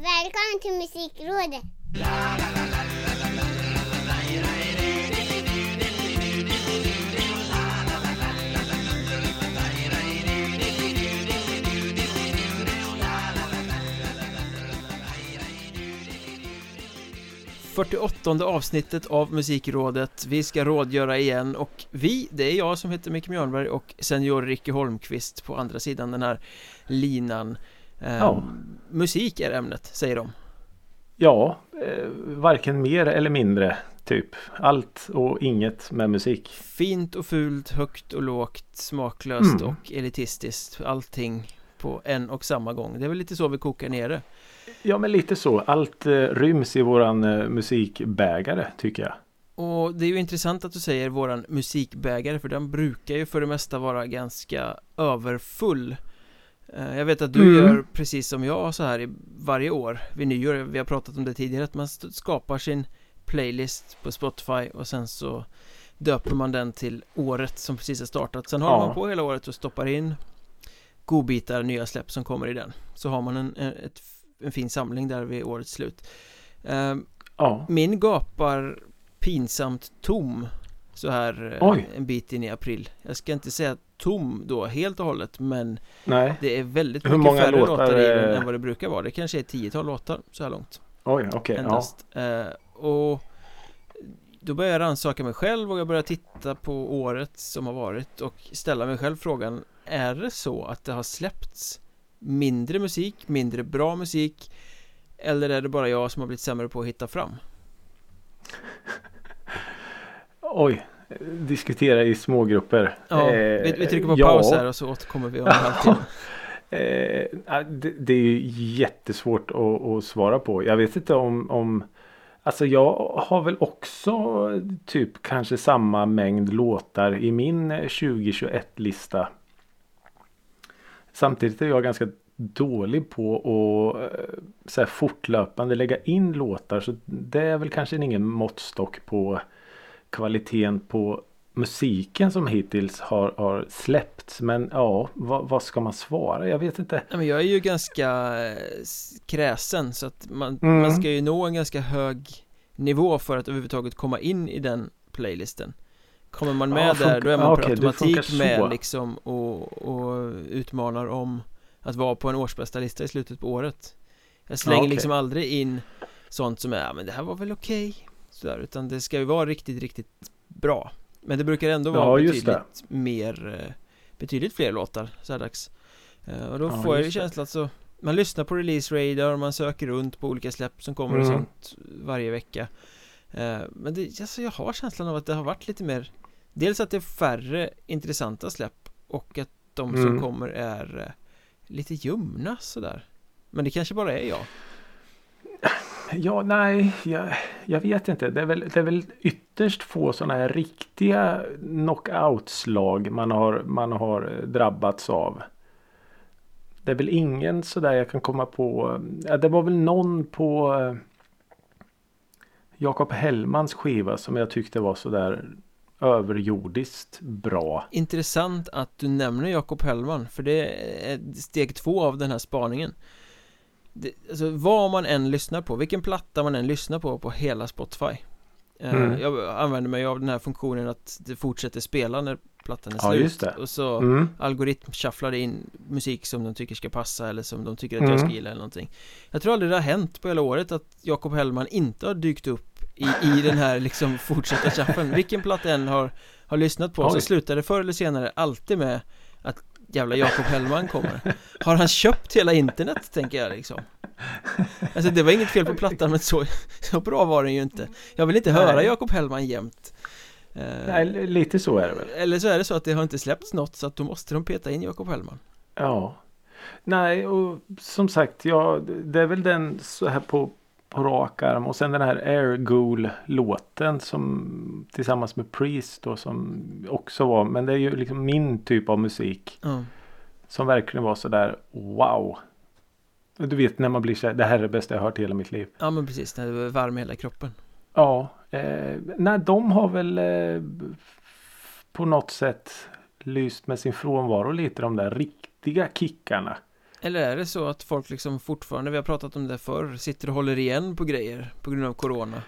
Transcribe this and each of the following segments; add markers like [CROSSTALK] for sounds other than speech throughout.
Välkommen till Musikrådet! 48 avsnittet av Musikrådet Vi ska rådgöra igen och vi, det är jag som heter Micke Mjörnberg och senior Ricke Holmqvist på andra sidan den här linan Ja. Musik är ämnet, säger de Ja, eh, varken mer eller mindre typ. Allt och inget med musik. Fint och fult, högt och lågt, smaklöst Mm. och elitistiskt Allting på en och samma gång Det är väl lite så vi kokar ner det Ja, men lite så. Allt eh, ryms i våran eh, musikbägare tycker jag. Och det är ju intressant att du säger våran musikbägare för den brukar ju för det mesta vara ganska överfull Jag vet att du Mm. gör precis som jag så här i varje år vid nyår, vi har pratat om det tidigare, att man skapar sin playlist på Spotify och sen så döper man den till året som precis har startat. Sen håller Ja. man på hela året och stoppar in godbitar, nya släpp som kommer i den. Så har man en, en, ett, en fin samling där vid årets slut. Eh, Ja, min gapar pinsamt tom så här eh, en bit in i april. Jag ska inte säga tom då helt och hållet men nej. det är väldigt Hur mycket många färre låtar, låtar i den än vad det brukar vara Det kanske är ett tiotal låtar så här långt Oj, okej. ja. endast eh, Och då börjar jag rannsaka mig själv och jag börjar titta på året som har varit och ställa mig själv frågan Är det så att det har släppts mindre musik, mindre bra musik Eller är det bara jag som har blivit sämre på att hitta fram? [LAUGHS] Oj, diskutera i smågrupper. Ja, Eh, vi, vi trycker på ja. paus här och så återkommer vi om en halvtimme [LAUGHS] Eh, det, det är ju jättesvårt att, att svara på. Jag vet inte om, om Alltså jag har väl också typ kanske samma mängd låtar i min 2021-lista. Samtidigt är jag ganska dålig på att eh, så här fortlöpande lägga in låtar. Så det är väl kanske ingen måttstock på kvaliteten på musiken som hittills har, har släppts. Men ja, vad, vad ska man svara? Jag vet inte. Nej, men jag är ju ganska eh, kräsen så att man, Mm. man ska ju nå en ganska hög nivå för att överhuvudtaget komma in i den playlisten Kommer man med Ja, där då är man ja, per automatik med liksom och, och utmanar om att vara på en årsbästa lista i slutet på året Jag slänger Ja, okej. liksom aldrig in sånt som är, ja men det här var väl okej sådär, utan det ska ju vara riktigt, riktigt bra. Men det brukar ändå vara Ja, betydligt mer, eh, betydligt fler låtar så här dags Eh, Och då Ja, får jag ju känslan att så Man lyssnar på release radar och man söker runt på olika släpp som kommer och Mm. sånt varje vecka. Eh, Men det, alltså jag har känslan av att det har varit lite mer Dels att det är färre intressanta släpp och att de som Mm. kommer är lite ljumna sådär. Men det kanske bara är jag Ja, nej, jag, jag vet inte. Det är, väl, det är väl ytterst få sådana här riktiga knockoutslag man har, man har eh, drabbats av. Det är väl ingen sådär jag kan komma på. Ja, det var väl någon på eh, Jakob Hellmans skiva som jag tyckte var sådär överjordiskt bra. Intressant att du nämner Jakob Hellman för det är steg två av den här spaningen det, Alltså vad man än lyssnar på, vilken platta man än lyssnar på på hela Spotify eh, Mm. Jag använder mig av den här funktionen att det fortsätter spela när plattan är Ja, slut just det. och så Mm. algoritm shufflar in musik som de tycker ska passa eller som de tycker att Mm. jag ska gilla eller någonting Jag tror aldrig det har hänt på hela året att Jakob Hellman inte har dykt upp i, i den här liksom fortsätta shuffeln Vilken platta än har, har lyssnat på så Oj. slutar det förr eller senare alltid med jävla Jakob Hellman kommer Har han köpt hela internet tänker jag liksom Alltså det var inget fel på plattan men så, så bra var den ju inte Jag vill inte höra. Jakob Hellman jämt Eh, Nej, lite så är det väl. Eller så är det så att det har inte släppts något så att då måste de peta in Jakob Hellman Ja. Nej, och som sagt, ja, det är väl den så här på, på rak arm. Och sen den här Air Ghoul-låten som tillsammans med Priest då som också var. Men det är ju liksom min typ av musik. Ja, Som verkligen var sådär wow. Du vet när man blir så här, det här är det bästa jag hört i hela mitt liv. ja men precis, när det är varm i hela kroppen Ja, eh, nej de har väl eh, på något sätt lyst med sin frånvaro lite de där riktiga kickarna. Eller är det så att folk liksom fortfarande, vi har pratat om det förr, sitter och håller igen på grejer på grund av Corona?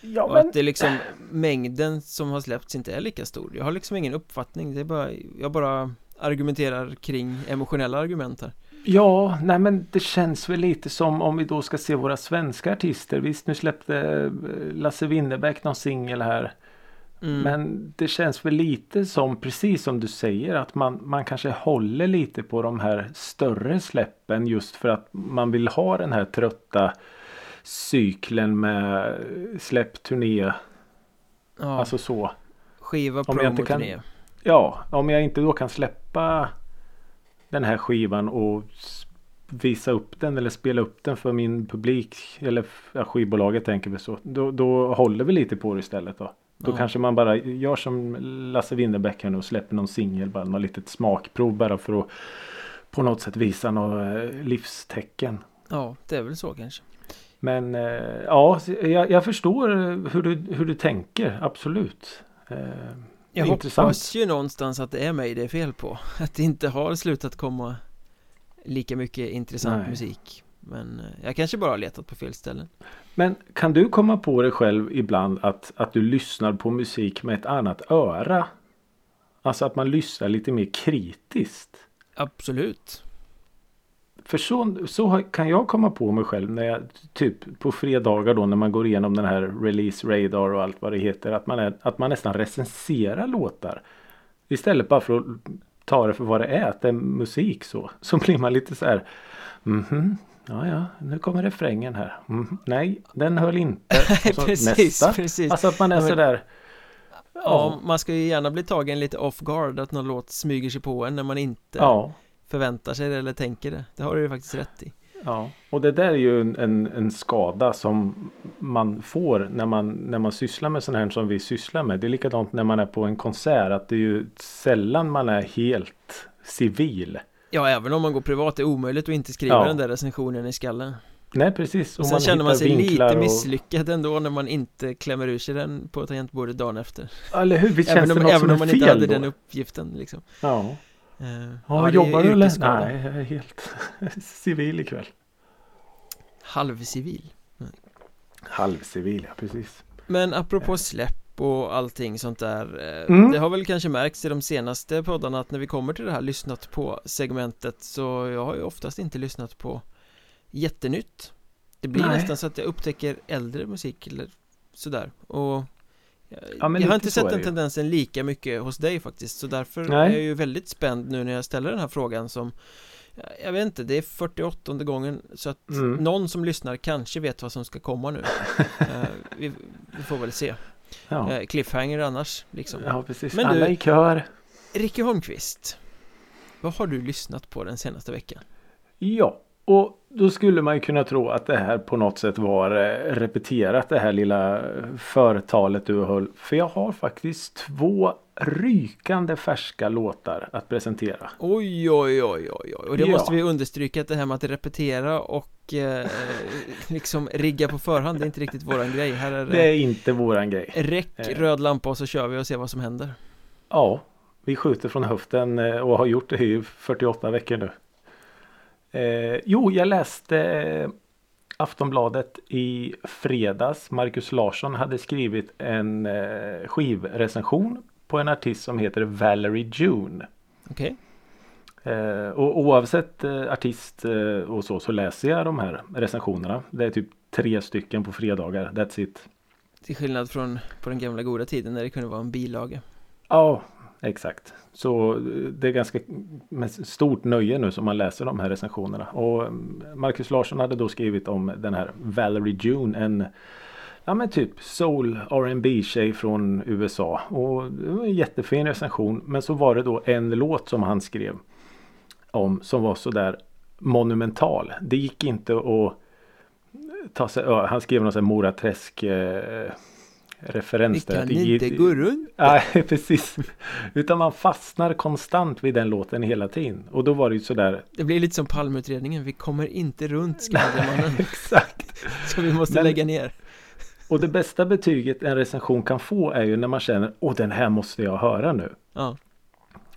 Ja, Och att det liksom, mängden som har släppts inte är lika stor Jag har liksom ingen uppfattning, det är bara, jag bara argumenterar kring emotionella argument här Ja, nej men det känns väl lite som om vi då ska se våra svenska artister. Visst, nu släppte eh, Lasse Winnerbäck någon singel här. Mm. Men det känns väl lite som, precis som du säger, att man, man kanske håller lite på de här större släppen just för att man vill ha den här trötta cykeln med släpp, turné, ja, alltså så. skiva, om promo, kan- turné Ja, om jag inte då kan släppa den här skivan och visa upp den eller spela upp den för min publik eller ja, skivbolaget tänker vi så. Då, då håller vi lite på det istället då. Då Ja. kanske man bara gör som Lasse Winnerbäck här nu och släpper någon singel, bara något litet smakprov bara för att på något sätt visa något eh, livstecken. Ja, det är väl så kanske Men eh, ja, jag, jag förstår hur du, hur du tänker, absolut. Eh, Jag intressant. hoppas ju någonstans att det är mig det är fel på Att det inte har slutat komma lika mycket intressant Nej. musik Men eh, jag kanske bara har letat på fel ställen Men kan du komma på dig själv ibland att, att du lyssnar på musik med ett annat öra? Alltså att man lyssnar lite mer kritiskt. Absolut För så, så kan jag komma på mig själv när jag typ på fredagar då när man går igenom den här release radar och allt vad det heter. Att man, är, att man nästan recenserar låtar. Istället bara för att ta det för vad det är, att det är musik så. Så blir man lite så här. Mhm, ja ja, nu kommer refrängen här. Mhm, nej, den höll inte. [LAUGHS] Precis, nästa. precis Alltså att man är Ja, men- så där. Ja, man ska ju gärna bli tagen lite off guard Att någon låt smyger sig på en när man inte Ja. förväntar sig det eller tänker det Det har du ju faktiskt rätt i Ja, och det där är ju en, en, en skada som man får när man, när man sysslar med sånt här som vi sysslar med. Det är likadant när man är på en konsert att det är ju sällan man är helt civil. Ja, även om man går privat, det är omöjligt att inte skriva Ja. den där recensionen i skallen Nej precis. Och sen känner man sig lite och- misslyckad ändå när man inte klämmer ur sig den på tangentbordet dagen efter Eller hur? Visst Även känns om, det något även om man inte hade då? den uppgiften liksom Ja. Eh, Ja, jobbar du eller? Nej, jag är helt [LAUGHS] civil ikväll. Halvcivil Halvcivil, ja precis. Men apropå släpp och allting sånt där eh, Mm. Det har väl kanske märkts i de senaste poddarna att när vi kommer till det här lyssnat på segmentet Så jag har ju oftast inte lyssnat på jättenytt Det blir Nej. nästan så att jag upptäcker äldre musik eller sådär och jag, Ja, jag har inte sett den tendensen lika mycket hos dig faktiskt Så därför Nej. är jag ju väldigt spänd nu när jag ställer den här frågan som jag- vet inte, det är 48 gången så att Mm. någon som lyssnar kanske vet vad som ska komma nu [LAUGHS] Eh, vi får väl se Ja, Eh, Cliffhanger annars liksom ja precis. Men du- Alla i kör. Ricky Holmqvist Vad har du lyssnat på den senaste veckan? Ja, och då skulle man ju kunna tro att det här på något sätt var eh, repeterat det här lilla eh, förtalet du höll. För jag har faktiskt två rykande färska låtar att presentera. Oj, oj, oj, oj, oj. Och det Ja. måste vi understryka att det här med att repetera och eh, [LAUGHS] liksom rigga på förhand, det är inte riktigt våran grej. Här är Det är inte våran grej. räck, Eh. röd lampa och så kör vi och ser vad som händer. Ja, vi skjuter från höften och har gjort det i 48 veckor nu. Eh, jo, jag läste eh, Aftonbladet i fredags. Marcus Larsson hade skrivit en eh, skivrecension på en artist som heter Valerie June. Okej? Eh, och oavsett eh, artist eh, och så så läser jag de här recensionerna. Det är typ tre stycken på fredagar. That's it. Till skillnad från på den gamla goda tiden när det kunde vara en bilaga. Ja, exakt. Så eh, det är ganska med stort nöje nu som man läser de här recensionerna. Och mm, Marcus Larsson hade då skrivit om den här Valerie June. En ja men typ soul R&B tjej från USA. Och det var en jättefin recension. Men så var det då en låt som han skrev om som var sådär monumental. Det gick inte att ta sig Han skrev någon sån här Mora Träsk eh, referens Vi kan inte gå runt. Nej, [LAUGHS] precis. Utan man fastnar konstant vid den låten hela tiden. Och då var det ju sådär. Det blir lite som Palmeutredningen, vi kommer inte runt Skandiamannen. [LAUGHS] [LAUGHS] Exakt. så vi måste Men- lägga ner. Och det bästa betyget en recension kan få är ju när man känner Åh den här måste jag höra nu. Ja,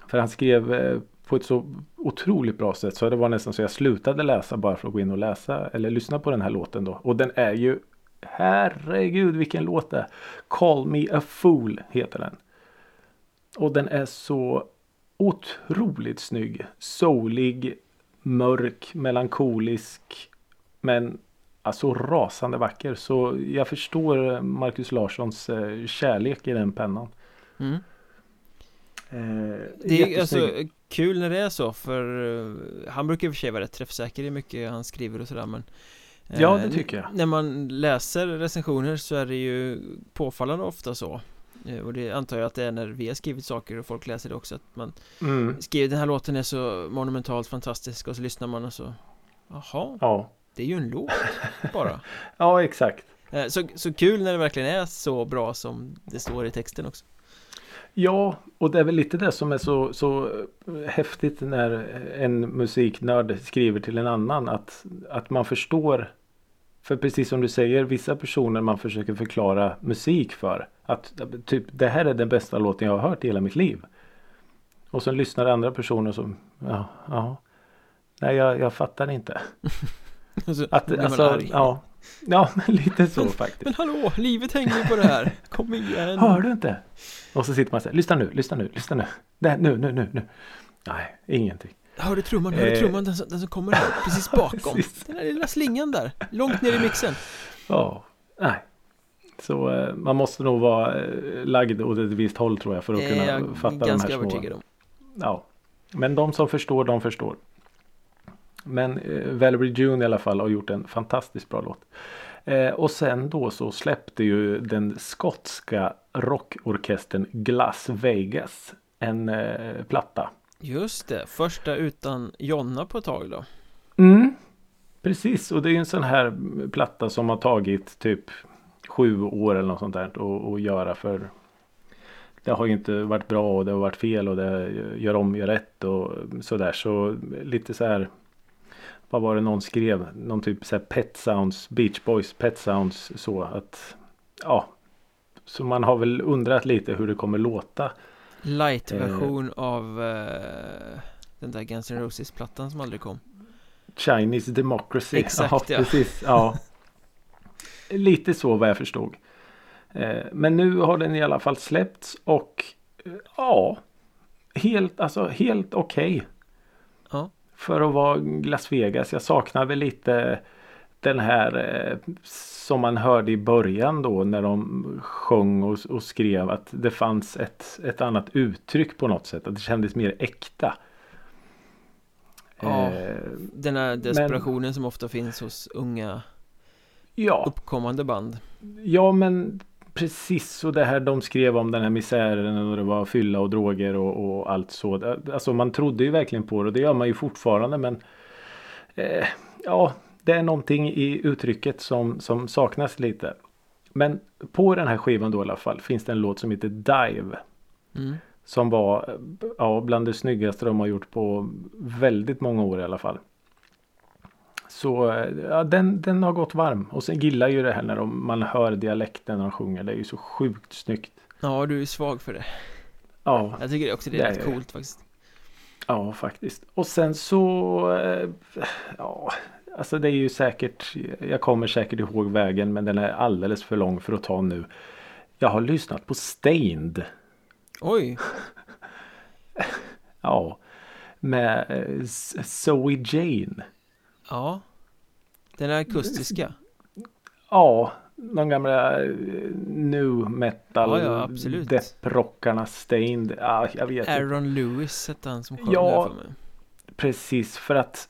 För han skrev eh, på ett så otroligt bra sätt så det var nästan så jag slutade läsa bara för att gå in och läsa eller lyssna på den här låten då. Och den är ju Herregud vilken låt det är. Call me a fool heter den. Och den är så otroligt snygg. Soulig, mörk, melankolisk. Men alltså rasande vacker. Så jag förstår Marcus Larssons eh, kärlek i den pennan. Mm. Eh, Det är alltså kul när det är så för eh, han brukar i och för sig vara rätt träffsäker i mycket han skriver och sådär men eh, Ja, det tycker jag. När man läser recensioner så är det ju påfallande ofta så Eh, Och det antar jag att det är när vi har skrivit saker och folk läser det också att man Mm, skriver den här låten är så monumentalt fantastisk och så lyssnar man och så Jaha, ja. det är ju en låt [LAUGHS] bara ja, exakt. Eh, så, så kul när det verkligen är så bra som det står i texten också Ja, och det är väl lite det som är så, så eh, häftigt när en musiknörd skriver till en annan. Att, att man förstår. För precis som du säger, vissa personer man försöker förklara musik för. Att typ det här är den bästa låten jag har hört i hela mitt liv. Och sen lyssnar andra personer som, ja, ja. Nej, jag, jag fattar inte. Och [LAUGHS] så Att, alltså, ja. Ja, men lite så faktiskt. Men hallå, livet hänger ju på det här [LAUGHS] Kom igen Hör du inte? Och så sitter man så här, lyssna nu, lyssna nu, lyssna nu. Där, nu, nu, nu, nu. Nej, ingenting. Hör du trumman, hör du Eh. trumman, den som, den som kommer här, precis [LAUGHS] bakom Precis. Den där lilla slingan där, långt ner i mixen Ja, nej. Så eh, man måste nog vara eh, lagd åt ett visst håll tror jag för att är kunna jag fatta de här ganska små. övertygad om Ja. Men de som förstår, de förstår. Men eh, Valerie June i alla fall har gjort en fantastiskt bra låt. Eh, och sen då så släppte ju den skotska rockorkestern Glass Vegas en eh, platta. Just det, första utan Jonna på ett tag då Mm, precis. Och det är ju en sån här platta som har tagit typ sju år eller något sånt där att göra för det har ju inte varit bra och det har varit fel och det gör om, gör rätt och sådär. Så lite så här vad var det någon skrev? Någon typ så här Pet Sounds, Beach Boys Pet Sounds så att ja. Så man har väl undrat lite hur det kommer låta. Light-version av eh, den där Guns N' Roses-plattan som aldrig kom Chinese Democracy. Exakt, ja. ja. Precis, ja. [LAUGHS] Lite så vad jag förstod. Eh, Men nu har den i alla fall släppts och eh, ja. Helt, alltså helt okej. Ja. För att vara Las Vegas. Jag saknar väl lite den här eh, som man hörde i början då när de sjöng och, och skrev att det fanns ett, ett annat uttryck på något sätt. Att det kändes mer äkta. Ja. Eh, Den här desperationen som ofta finns hos unga ja. uppkommande band Ja men precis och det här de skrev om den här misären och det var fylla och droger och, och allt så. Alltså man trodde ju verkligen på det och det gör man ju fortfarande men eh, ja det är någonting i uttrycket som, som saknas lite. Men på den här skivan då i alla fall finns det en låt som heter Dive. mm. Som var ja, bland det snyggaste de har gjort på väldigt många år i alla fall. Så ja, den, den har gått varm. Och sen gillar ju det här när de, man hör dialekten när de sjunger. Det är ju så sjukt snyggt. Ja, du är svag för det Ja, Jag tycker också det är Det rätt är coolt faktiskt ja faktiskt. Och sen så eh, ja, alltså det är ju säkert. Jag kommer säkert ihåg vägen men den är alldeles för lång för att ta nu. Jag har lyssnat på Stained. Oj, [LAUGHS] Ja. Med eh, Zoe Jane. Ja Den är akustiska Ja, de gamla eh, nu metal Ja, ja, absolut. depprockarna Stained. Ja, jag vet inte. Aaron Lewis hette han som sjöng Ja. för mig Precis för att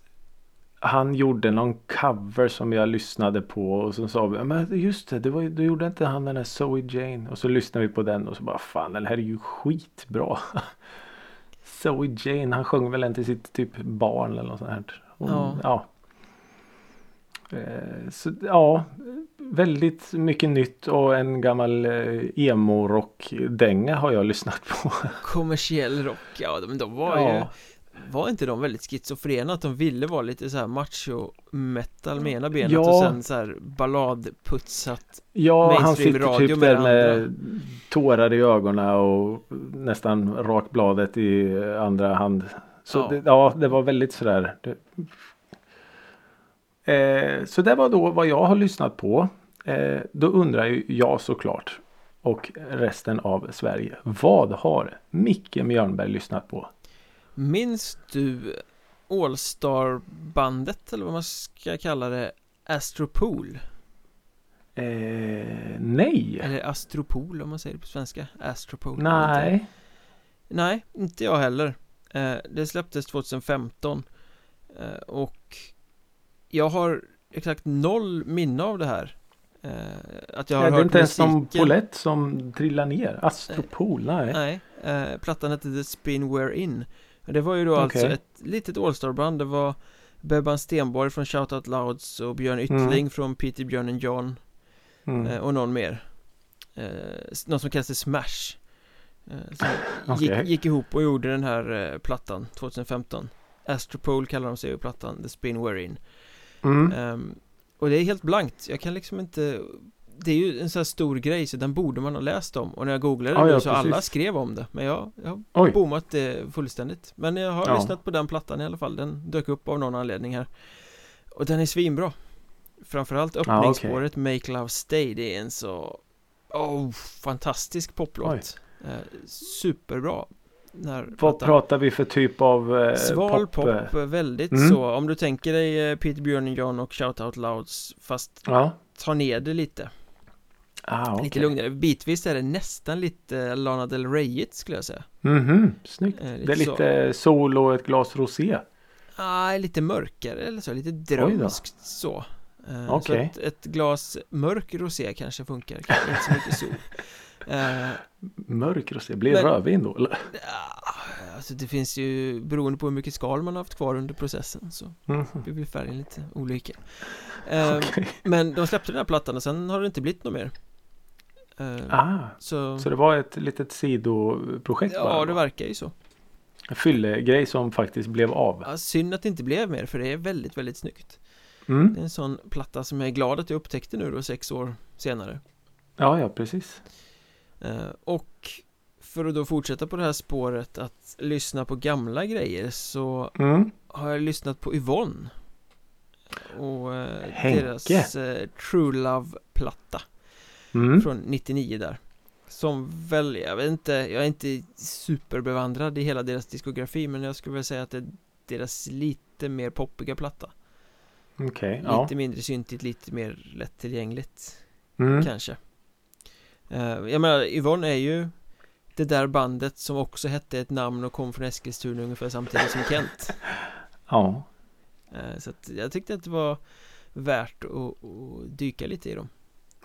han gjorde någon cover som jag lyssnade på och så sa vi men just det, det var, då gjorde inte han den här Zoe Jane och så lyssnade vi på den och så bara fan den här är ju skitbra. [LAUGHS] Zoe Jane, han sjöng väl en till sitt typ barn eller något sånt här. Och, Ja. ja. Eh, Så ja, väldigt mycket nytt och en gammal eh, emo-rock-dänga har jag lyssnat på. [LAUGHS] Kommersiell rock, ja men de var Ja. ju Var inte de väldigt schizofrena att de ville vara lite så här macho metal med ena benet Ja. och sen så här balladputsat Ja, han sitter typ med där med andra. tårar i ögonen och nästan rakbladet i andra hand Så Ja. Det, ja, det var väldigt sådär. Eh, så det var då vad jag har lyssnat på. Eh, då undrar ju jag såklart och resten av Sverige. Vad har Micke Mjörnberg lyssnat på? Minns du All-Star-bandet eller vad man ska kalla det Astropol? Eh, nej. Eller Astropol om man säger det på svenska Astropol Nej. Nej, inte jag heller eh, Det släpptes 2015 eh, Och Jag har exakt noll minne av det här eh, Att jag har är det hört inte ens som musiken Paulette som trillar ner? Astropol? Nej. Nej, eh, plattan hette The Spin We're In Det var ju då Okej. alltså ett litet All-Star-band Det var Bebban Stenborg från Shout Out Louds och Björn Yttling från Peter Björn and John Mm. eh, och någon mer eh, Någon som kallas Smash eh, Som [LAUGHS] Okej. gick, gick ihop och gjorde den här eh, plattan 2015 Astropole kallar de sig i plattan The Spin We're In Mm. Ehm, Och det är helt blankt, jag kan liksom inte Det är ju en sån här stor grej så den borde man ha läst om. Och när jag googlade nu ja, så precis. alla skrev om det. Men jag, jag har Oj. bommat det fullständigt. Men jag har Ja. lyssnat på den plattan i alla fall. Den dök upp av någon anledning här. Och den är svinbra. Framförallt öppningsspåret Make Love Stay. Det är en så Oh, fantastisk poplåt. Eh, Superbra när Vad plattan- pratar vi för typ av eh, Sval pop, eh? väldigt Mm. så Om du tänker dig eh, Peter Björn och John och Shout Out Louds Fast Ja. ta ner det lite Ah, Lite okej. lugnare Bitvis är det nästan lite Lana Del Reyigt skulle jag säga Mhm, snyggt. Eh, lite det är så. lite sol och ett glas rosé. Ah, lite mörkare eller så, lite drömskt så Eh, Okej. Så ett, ett glas mörk rosé kanske funkar, kanske inte så mycket sol [LAUGHS] [LAUGHS] Eh, Mörk rosé. Blir Men- rödvin då eller? ja, Alltså det finns ju, beroende på hur mycket skal man har haft kvar under processen så Mhm. blir färgen lite olika Eh, Okej. Men de släppte den här plattan och sen har det inte blivit något mer Eh, Ah, Så, så det var ett litet sidoprojekt bara? ja det då? verkar ju så En fyllegrej som faktiskt blev av. ja, Synd att det inte blev mer för det är väldigt, väldigt snyggt Mm. Det är en sån platta som jag är glad att jag upptäckte nu då sex år senare Ja, ja precis. Eh, Och för att då fortsätta på det här spåret att lyssna på gamla grejer så Mm. har jag lyssnat på Yvonne och eh, Henke. deras eh, True Love-platta Mm. från 99 där Som väl, jag vet inte, jag är inte superbevandrad i hela deras diskografi men jag skulle väl säga att det är deras lite mer poppiga platta Okej, ja. Lite mindre syntigt, lite mer lättillgängligt Mm. kanske Jag menar, Yvonne är ju det där bandet som också hette ett namn och kom från Eskilstuna ungefär samtidigt som Kent [LAUGHS] Ja. Eh, Så att jag tyckte att det var värt att, att dyka lite i dem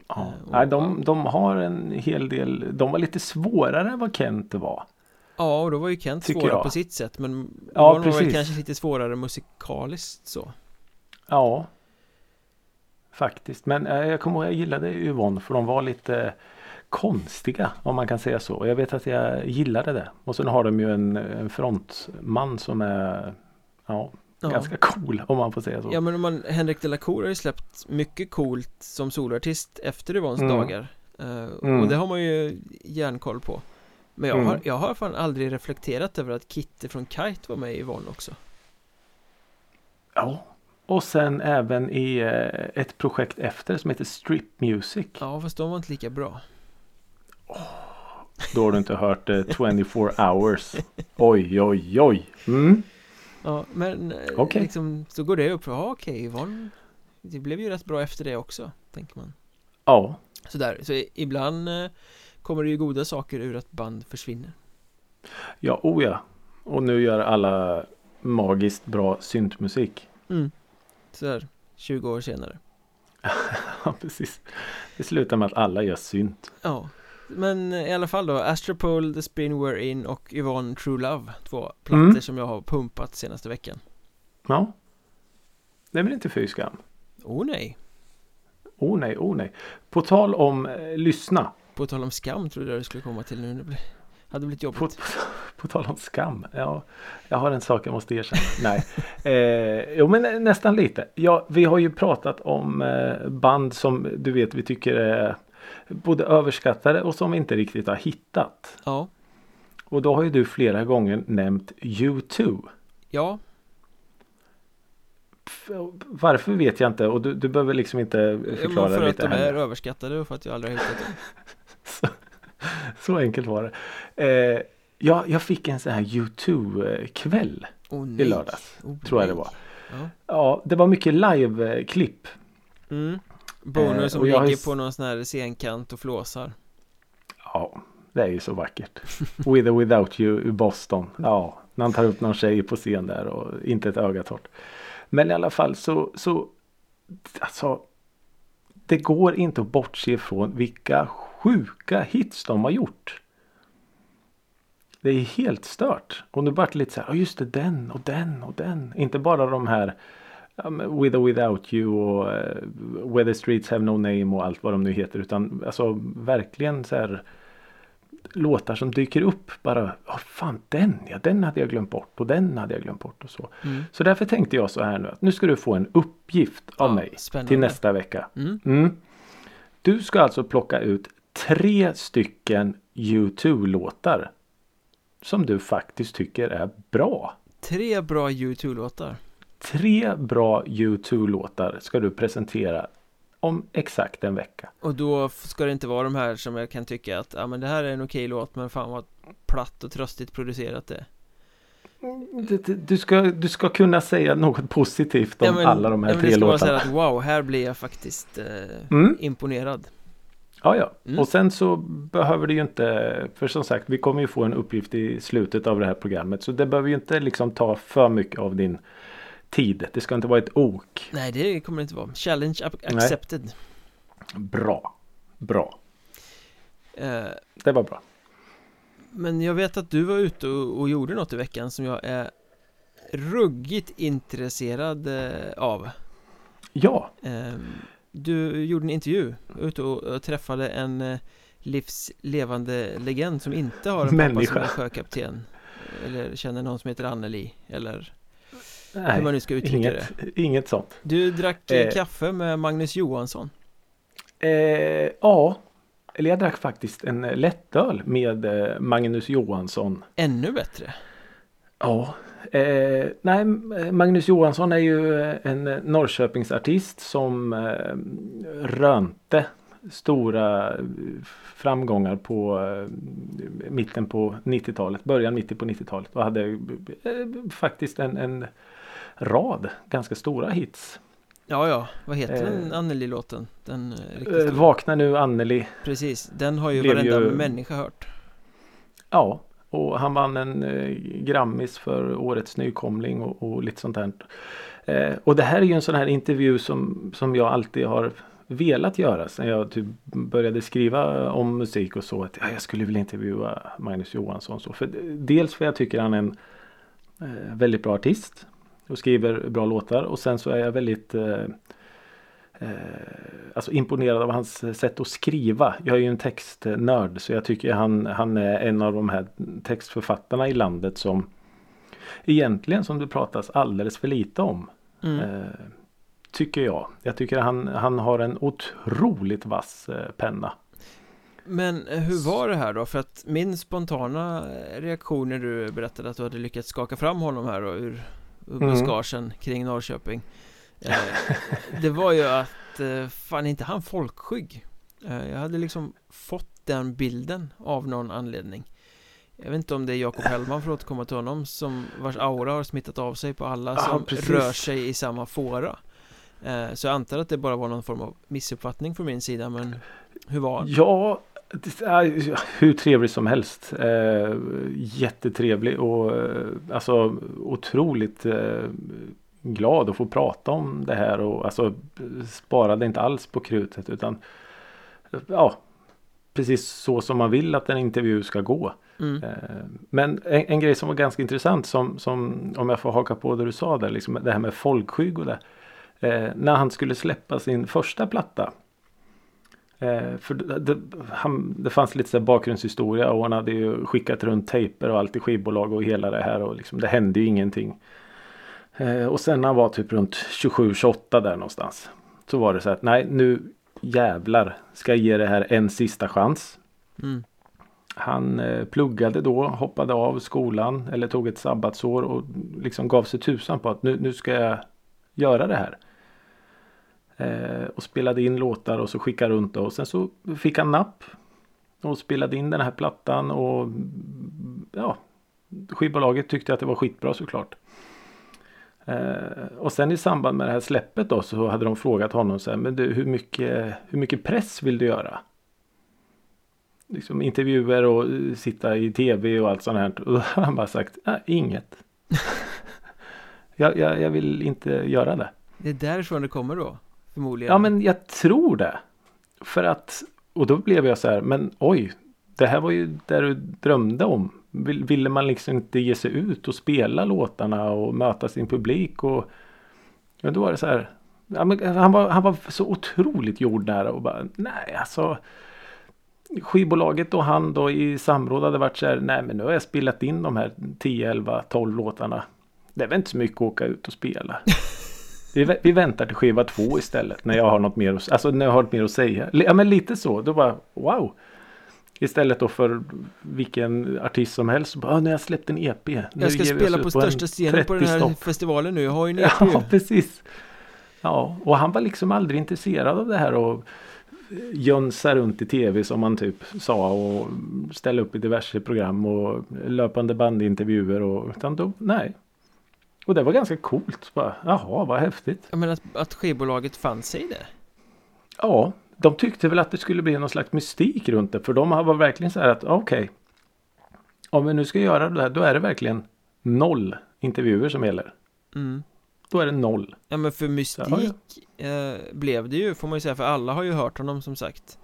ja. Eh, Nej, de, de har en hel del. De var lite svårare än vad Kent var. Ja, och då var ju Kent svårare på sitt sätt men Ja, var precis. kanske lite svårare musikaliskt så Ja. Faktiskt. Men eh, jag kommer ihåg jag gillade Yvonne för de var lite konstiga om man kan säga så. Och jag vet att jag gillade det. Och sen har de ju en, en frontman som är ja, ja. ganska cool om man får säga så. Ja men om man, Henrik de la Cour har ju släppt mycket coolt som soloartist efter Yvonnes Mm. dagar Eh, Mm. Och det har man ju järnkoll på Men jag, Mm. har, jag har fan aldrig reflekterat över att Kitte från Kite var med i Yvonne också Ja. Och sen även i eh, ett projekt efter som heter Strip Music. Ja fast de var inte lika bra Då har du inte hört eh, 24 hours. Oj, oj, oj. Mm. Ja men eh, Okej. liksom Så går det upp, ja okej Yvonne Det blev ju rätt bra efter det också Tänker man Ja. Sådär, så ibland eh, Kommer det ju goda saker ur att band försvinner Ja, oh ja. Och nu gör alla magiskt bra syntmusik. mm. Sådär 20 år senare [LAUGHS] Ja, precis. Det slutar med att alla gör synt. Ja Men i alla fall då Astropole, The Spin We're In och Yvonne True Love Två plattor Mm. som jag har pumpat senaste veckan Ja. Det är väl inte fy skam? Oh nej Oh nej, oh nej. På tal om eh, lyssna. På tal om skam trodde jag det skulle komma till nu Det blir- hade blivit På, jobbigt på, [LAUGHS] på tal om skam. Ja, jag har en sak jag måste erkänna. Nej. [LAUGHS] Eh, jo men nä- nästan lite. Ja, vi har ju pratat om eh, band som du vet vi tycker är både överskattade och som vi inte riktigt har hittat. Ja Och då har ju du flera gånger nämnt U2. Ja, Varför vet jag inte och du, du behöver liksom inte förklara för att lite de är överskattade och för att jag aldrig har hittat dem. [LAUGHS] Så, så enkelt var det. Eh, ja, jag fick en sån här YouTube-kväll Oh, i lördags. Oh, Tror jag det var. Ja. Ja, det var mycket live-klipp. Mm. Bonus Eh, som har ligger s- på någon sån här scenkant och flåsar. Ja, det är ju så vackert. With or without you i Boston. Ja, när han tar upp någon tjej på scen där och inte ett öga torrt. Men i alla fall så, så alltså det går inte att bortse ifrån vilka sjuka hits de har gjort. Det är helt stört. Och nu vart det lite så här, ja just det, den och den och den. Inte bara de här With or without you och uh, Where the streets have no name och allt vad de nu heter. Utan alltså verkligen så här låtar som dyker upp bara. Ja fan den ja, den hade jag glömt bort och den hade jag glömt bort och så. Mm. Så därför tänkte jag så här nu att nu ska du få en uppgift av Ja, mig spännande. till nästa vecka. Mm. Mm. Du ska alltså plocka ut tre stycken U2-låtar som du faktiskt tycker är bra. Tre bra U2-låtar. Tre bra U2-låtar ska du presentera om exakt en vecka. Och då ska det inte vara de här som jag kan tycka att ja men det här är en okej låt men fan vad platt och tröstigt producerat det är. Du, du- ska, du ska kunna säga något positivt om Ja, men- alla de här ja, tre låtarna. här att wow, här blir jag faktiskt eh, Mm. imponerad. Ja, ja. Mm. Och sen så behöver det ju inte, för som sagt, vi kommer ju få en uppgift i slutet av det här programmet. Så det behöver ju inte liksom ta för mycket av din tid. Det ska inte vara ett ok. Nej det kommer det inte vara. Challenge ac- accepted. Bra. Bra. Eh, Det var bra. men jag vet att du var ute och, och gjorde något i veckan som jag är ruggigt intresserad eh, av. Ja, Eh, du gjorde en intervju, ute och, och träffade en eh, livslevande legend som inte har en pappa som Människa. är sjökapten. Eller känner någon som heter Anneli, eller hur nej, man nu ska uttrycka inget, det. inget sånt. Du drack eh, Eh. kaffe med Magnus Johansson. Eh, ja, eller jag drack faktiskt en lättöl med eh, Magnus Johansson. Ännu bättre. Ja, eh, nej Magnus Johansson är ju eh, en Norrköpingsartist som rönte stora framgångar på mitten på 90-talet, början mitten på 90-talet och hade faktiskt en, en rad ganska stora hits. Ja, ja, vad heter Eh. den Anneli-låten? Den eh, Eh. Vakna nu Anneli. Precis, den har ju varenda ju- människa hört. Ja, och han vann en eh, Grammis för årets nykomling och, och lite sånt där. Eh, och det här är ju en sån här intervju som, som jag alltid har velat göra sen jag typ började skriva om musik och så. Att ja, jag skulle vilja intervjua Magnus Johansson. Så. För, dels för jag tycker han är en eh, väldigt bra artist och skriver bra låtar och sen så är jag väldigt eh, eh, alltså imponerad av hans sätt att skriva. Jag är ju en textnörd så jag tycker han, han är en av de här textförfattarna i landet som egentligen som det pratas alldeles för lite om. Mm. Eh, tycker jag. Jag tycker han, han har en otroligt vass eh, penna. Men eh, hur var det här då? För att min spontana reaktion när du berättade att du hade lyckats skaka fram honom här då ur, Mm. buskagen kring Norrköping eh, Det var ju att, eh, fan inte han folkskygg? Eh, jag hade liksom fått den bilden av någon anledning Jag vet inte om det är Jakob Hellman för att återkomma till honom som vars aura har smittat av sig på alla som precis. rör sig i samma fåra Så jag antar att det bara var någon form av missuppfattning från min sida men hur var han? Ja, hur trevlig som helst. Eh, jättetrevlig och eh, alltså otroligt eh, glad att få prata om det här och alltså sparade inte alls på krutet utan ja, precis så som man vill att en intervju ska gå. Mm. Eh, Men en, en grej som var ganska intressant som, som om jag får haka på det du sa där, liksom det här med folkskygg och det. Eh, när han skulle släppa sin första platta. Eh, för det, han, det fanns lite så bakgrundshistoria och han hade ju skickat runt tejper och allt i skivbolag och hela det här och liksom, det hände ju ingenting. Eh, och sen när han var typ runt 27-28 där någonstans. Så var det så att nej nu jävlar ska jag ge det här en sista chans. Mm. han eh, pluggade då, hoppade av skolan eller tog ett sabbatsår och liksom gav sig tusan på att nu, nu ska jag göra det här. Eh, och spelade in låtar och så skickade runt och sen så fick han napp. Och spelade in den här plattan och ja, skivbolaget tyckte att det var skitbra såklart. Eh, och sen i samband med det här släppet då så hade de frågat honom så här, men du, hur mycket, hur mycket press vill du göra? Liksom intervjuer och eh, sitta i tv och allt sånt här. Och då har han bara sagt, nej, inget. [LAUGHS] jag, jag, jag vill inte göra det. Det är därifrån det kommer då? Förmodligen. Ja men jag tror det. För att, och då blev jag så här, men oj, det här var ju det du drömde om. Ville man liksom inte ge sig ut och spela låtarna och möta sin publik och ja, då var det så här. Ja, han, var, han var så otroligt jordnära och bara nej alltså skivbolaget och han då i samråd hade varit så här. Nej men nu har jag spelat in de här 10, 11, 12 låtarna. Det är väl inte så mycket att åka ut och spela. [LAUGHS] vi, vi väntar till skiva två istället när jag har något mer att, alltså när jag har något mer att säga. Ja men lite så. Då bara wow. Istället då för vilken artist som helst. Bara, ah, nu har jag släppt en EP. Nu jag ska spela på, på största scenen på den här stopp. festivalen nu. Jag har ju en EP. [LAUGHS] Ja, precis. Ja, och han var liksom aldrig intresserad av det här och jönsa runt i tv som man typ sa och ställa upp i diverse program och löpande bandintervjuer och utan då, nej. Och det var ganska coolt bara, jaha vad häftigt. Ja men att, att skivbolaget fann sig det? Ja, de tyckte väl att det skulle bli någon slags mystik runt det för de var verkligen så här att okej. Okay, om vi nu ska göra det här då är det verkligen noll intervjuer som gäller. Mm. Då är det noll. Ja men för mystik eh, blev det ju får man ju säga för alla har ju hört honom som sagt.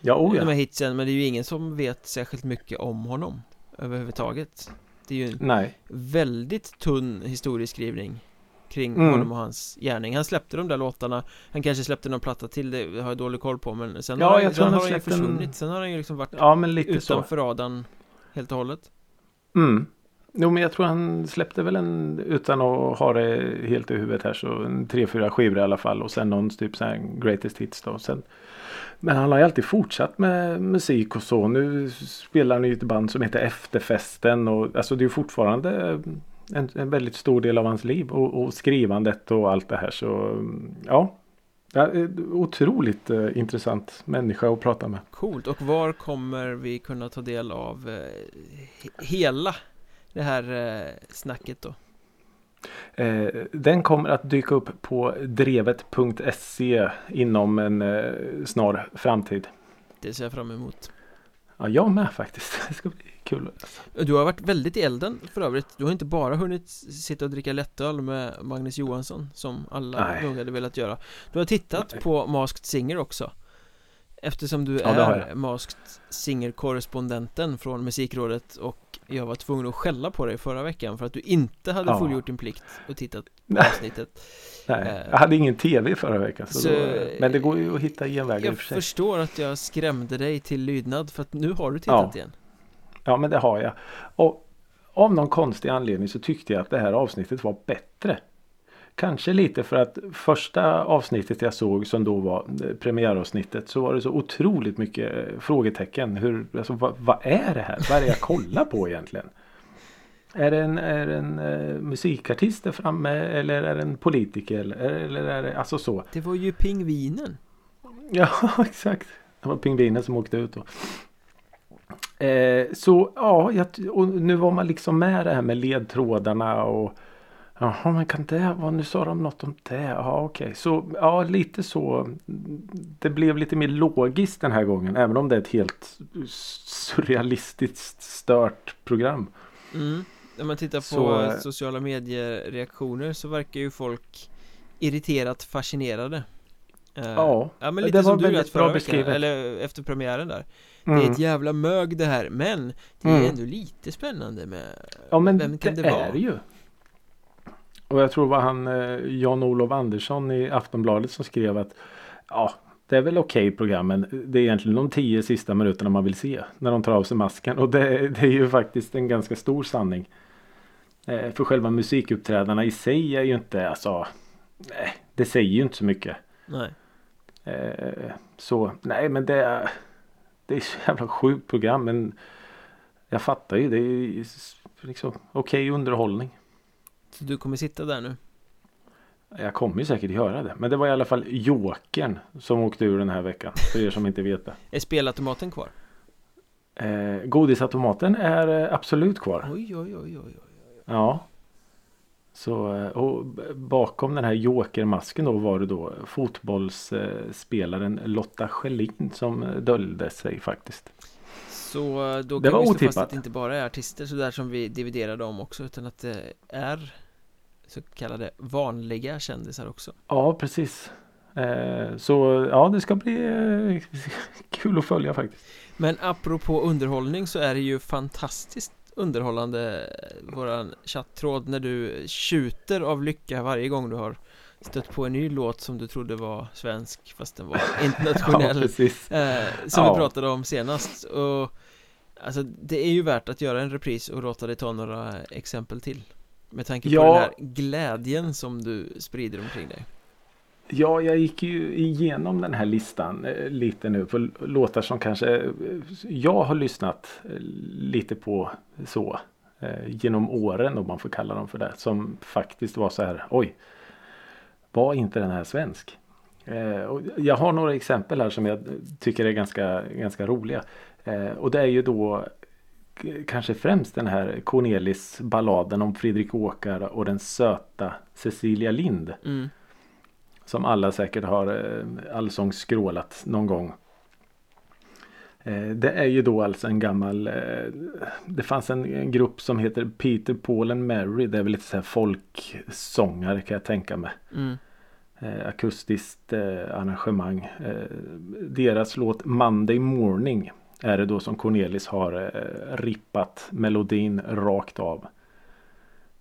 Ja, oh ja. De här hitsen men det är ju ingen som vet särskilt mycket om honom överhuvudtaget. Det är ju en Nej. väldigt tunn historieskrivning kring mm. honom och hans gärning. Han släppte de där låtarna, han kanske släppte någon platta till, det har jag dålig koll på men sen ja, har, jag har han ju försvunnit, en... sen har han ju liksom varit ja, men lite utanför radarn helt och hållet. Mm. Jo men jag tror han släppte väl en utan att ha det helt i huvudet här så en tre, fyra skivor i alla fall och sen någon typ så här greatest hits då. Sen, men han har ju alltid fortsatt med musik och så. Nu spelar han i ett band som heter Efterfesten och alltså det är fortfarande en, en väldigt stor del av hans liv och, och skrivandet och allt det här så ja. Ja, otroligt eh, intressant människa att prata med. Coolt, och var kommer vi kunna ta del av eh, hela det här eh, snacket då? Eh, den kommer att dyka upp på drevet.se inom en eh, snar framtid. Det ser jag fram emot. Ja, jag med faktiskt. [LAUGHS] Det ska bli kul. Du har varit väldigt i elden för övrigt. Du har inte bara hunnit sitta och dricka lättöl med Magnus Johansson som alla nog hade velat göra. Du har tittat Nej. på Masked Singer också. Eftersom du ja, är Masked Singer-korrespondenten från Musikrådet och jag var tvungen att skälla på dig förra veckan för att du inte hade ja. fullgjort din plikt och tittat på avsnittet. Nej, eh, jag hade ingen tv förra veckan så, så då, Men det går ju att hitta genvägar Jag för förstår att jag skrämde dig till lydnad för att nu har du tittat ja. igen. Ja men det har jag. Och av någon konstig anledning så tyckte jag att det här avsnittet var bättre Kanske lite för att första avsnittet jag såg som då var eh, premiäravsnittet så var det så otroligt mycket eh, frågetecken. Hur, alltså, vad, vad är det här? Vad är det jag kollar på egentligen? Är det en, är det en uh, musikartist där framme eller är det en politiker? Eller, eller är det alltså så? Det var ju pingvinen. Ja [LAUGHS] exakt. Det var pingvinen som åkte ut då. Eh, så ja, jag, och nu var man liksom med det här med ledtrådarna och Jaha, men kan det vara, nu sa de något om det. Ja, okej. Okay. Så ja, lite så. Det blev lite mer logiskt den här gången. Även om det är ett helt surrealistiskt stört program. Mm. När man tittar på så, sociala medier reaktioner så verkar ju folk irriterat fascinerade. Uh, ja, ja men lite det som var du väldigt bra beskrivet. eller efter premiären där. Mm. Det är ett jävla mög det här, men det är mm. ändå lite spännande med Ja men vem kan det, det vara? är ju. Och jag tror det var han eh, Jan-Olof Andersson i Aftonbladet som skrev att ja, det är väl okej okay program men det är egentligen de tio sista minuterna man vill se när de tar av sig masken och det, det är ju faktiskt en ganska stor sanning. Eh, för själva musikuppträdarna i sig är ju inte alltså nej, det säger ju inte så mycket. Nej. Eh, så nej men det är det är så jävla sjukt program men jag fattar ju. Det är liksom okej underhållning. Du kommer sitta där nu? Jag kommer ju säkert göra det. Men det var i alla fall Jokern som åkte ur den här veckan. För er som inte vet det. Är spelautomaten kvar? Eh, godisautomaten är eh, absolut kvar. Oj, oj, oj, oj. oj. Ja. Så eh, och bakom den här jokermasken då var det då fotbollsspelaren Lotta Schelin som eh, döljde sig faktiskt. Så eh, då Det kan var vi slå fast att det inte bara är artister sådär som vi dividerade om också utan att det är så kallade vanliga kändisar också. Ja precis. Eh, så ja det ska bli eh, [LAUGHS] kul att följa faktiskt. Men apropå underhållning så är det ju fantastiskt underhållande eh, våran chattråd när du tjuter av lycka varje gång du har stött på en ny låt som du trodde var svensk fast den var [LAUGHS] Ja internationell precis. eh, Som Ja. vi pratade om senast och Alltså det är ju värt att göra en repris och låta dig ta några exempel till Med tanke på Ja. den här glädjen som du sprider omkring dig Ja, jag gick ju igenom den här listan eh, lite nu på låtar som kanske eh, jag har lyssnat eh, lite på så genom åren om man får kalla dem för det. Som faktiskt var så här, oj, var inte den här svensk? Jag har några exempel här som jag tycker är ganska, ganska roliga. Och det är ju då kanske främst den här Cornelis balladen om Fredrik Åkar och den söta Cecilia Lind. mm. Som alla säkert har eh, allsång skrålat någon gång. Eh, Det är ju då alltså en gammal eh, Det fanns en, grupp som heter Peter, Paul and Mary. Det är väl lite så här folksångare kan jag tänka mig. Mm. Akustiskt arrangemang. Deras låt Monday Morning är det då som Cornelis har eh, rippat melodin rakt av.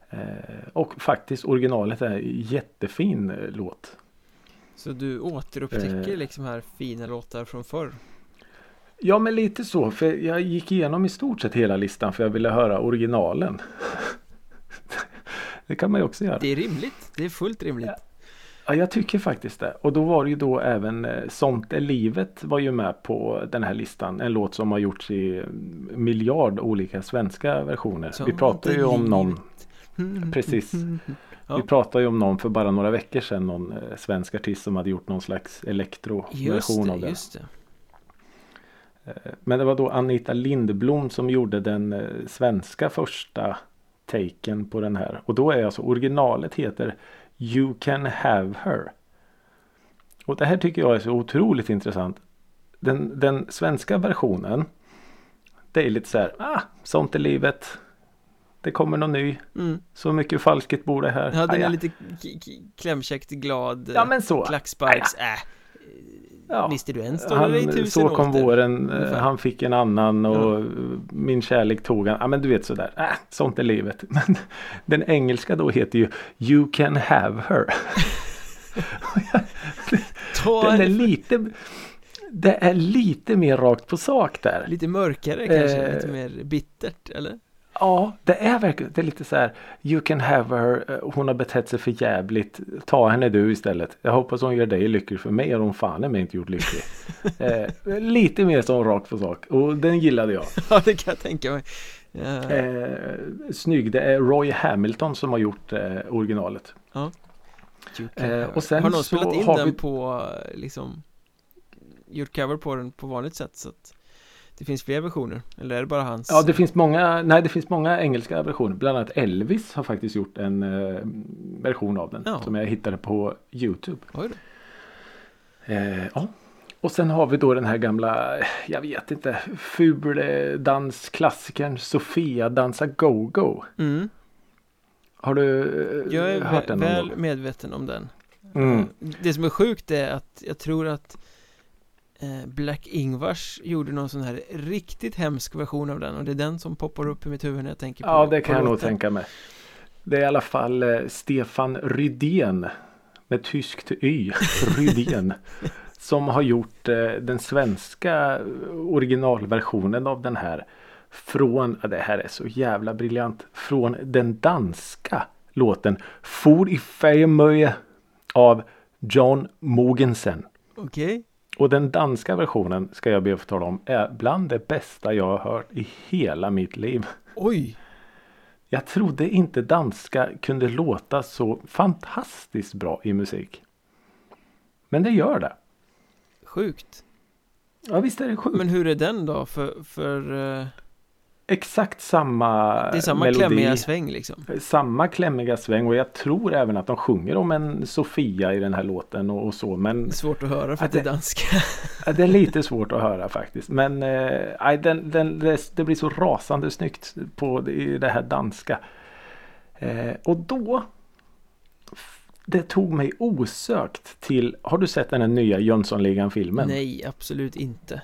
Eh, och faktiskt originalet är en jättefin eh, låt. Så du återupptäcker liksom här fina låtar från förr Ja men lite så för jag gick igenom i stort sett hela listan för jag ville höra originalen. [LAUGHS] det kan man ju också göra. Det är rimligt, det är fullt rimligt Ja jag tycker faktiskt det. Och då var det ju då även eh, Sånt är livet var ju med på den här listan. En låt som har gjorts i mm, miljard olika svenska versioner. Vi Sånt pratar ju om någon. Mm, Precis. mm, [LAUGHS] Ja. Vi pratade ju om någon för bara några veckor sedan. Någon eh, svensk artist som hade gjort någon slags elektroversion av det, just det Eh, Men det var då Anita Lindblom som gjorde den svenska första taken på den här. Och då är alltså originalet heter You can have her. Och det här tycker jag är så otroligt intressant. Den, den svenska versionen. Det är lite så här. Ah, sånt är livet. Det kommer någon ny. mm. Så mycket falsket bor det här. Ja, den är lite klämkäckt glad ja men så. Klacksparks, äh Ja. Visste du en står det i Han, tusen så kom åter våren, eh, ungefär. han fick en annan och min kärlek tog han. Ja men du vet sådär, äh, sånt är livet. [LAUGHS] Men den engelska då heter ju You can have her. [LAUGHS] Den är lite, det är lite mer rakt på sak där. lite mörkare kanske, Eh. lite mer bittert eller? Ja, det är verkligen, det är lite så här You can have her, eh, hon har betett sig för jävligt. Ta henne du istället. Jag hoppas hon gör dig lycklig för mig har hon fan mig inte gjort lycklig. [LAUGHS] eh, lite mer som rakt på sak och den gillade jag. Ja, det kan jag tänka mig ja. Eh, snygg, det är Roy Hamilton som har gjort eh, originalet. Can eh, och sen Har någon spelat in har den vi- på, liksom Gjort cover på den på vanligt sätt så att Det finns fler versioner, eller är det bara hans? Ja, det finns många, nej det finns många engelska versioner. Bland annat Elvis har faktiskt gjort en eh, version av den. Ja. Som jag hittade på Youtube. Oj då. Eh, ja. Och sen har vi då den här gamla, jag vet inte, fuldansklassikern Sofia dansa go-go. Mm. Har du eh, Jag är hört den någon väl gång? medveten om den Mm. Det som är sjukt är att jag tror att eh, Black Ingvars gjorde någon sån här riktigt hemsk version av den och det är den som poppar upp i mitt huvud när jag tänker på Ja, det kan jag nog tänka mig. Det är i alla fall eh, Stefan Rydén med tyskt y, [LAUGHS] Rydén. som har gjort eh, den svenska originalversionen av den här. Från, det här är så jävla briljant, från den danska låten For i Fejmöje av John Mogensen. Okej, Och den danska versionen ska jag be att få tala om är bland det bästa jag har hört i hela mitt liv. Oj! Jag trodde inte danska kunde låta så fantastiskt bra i musik. Men det gör det. Sjukt Ja visst är det sjukt. Men hur är den då? För, för eh, Exakt samma det är samma melodi. klämmiga sväng liksom Samma klämmiga sväng och jag tror även att de sjunger om en Sofia i den här låten och, och så. Men Det är svårt att höra för att det är det- danska Det är lite svårt att höra faktiskt. Men eh, den, den, det, det blir så rasande snyggt på i det här danska. Eh, och då. Det tog mig osökt till. Har du sett den här nya Jönssonligan-filmen? Nej, absolut inte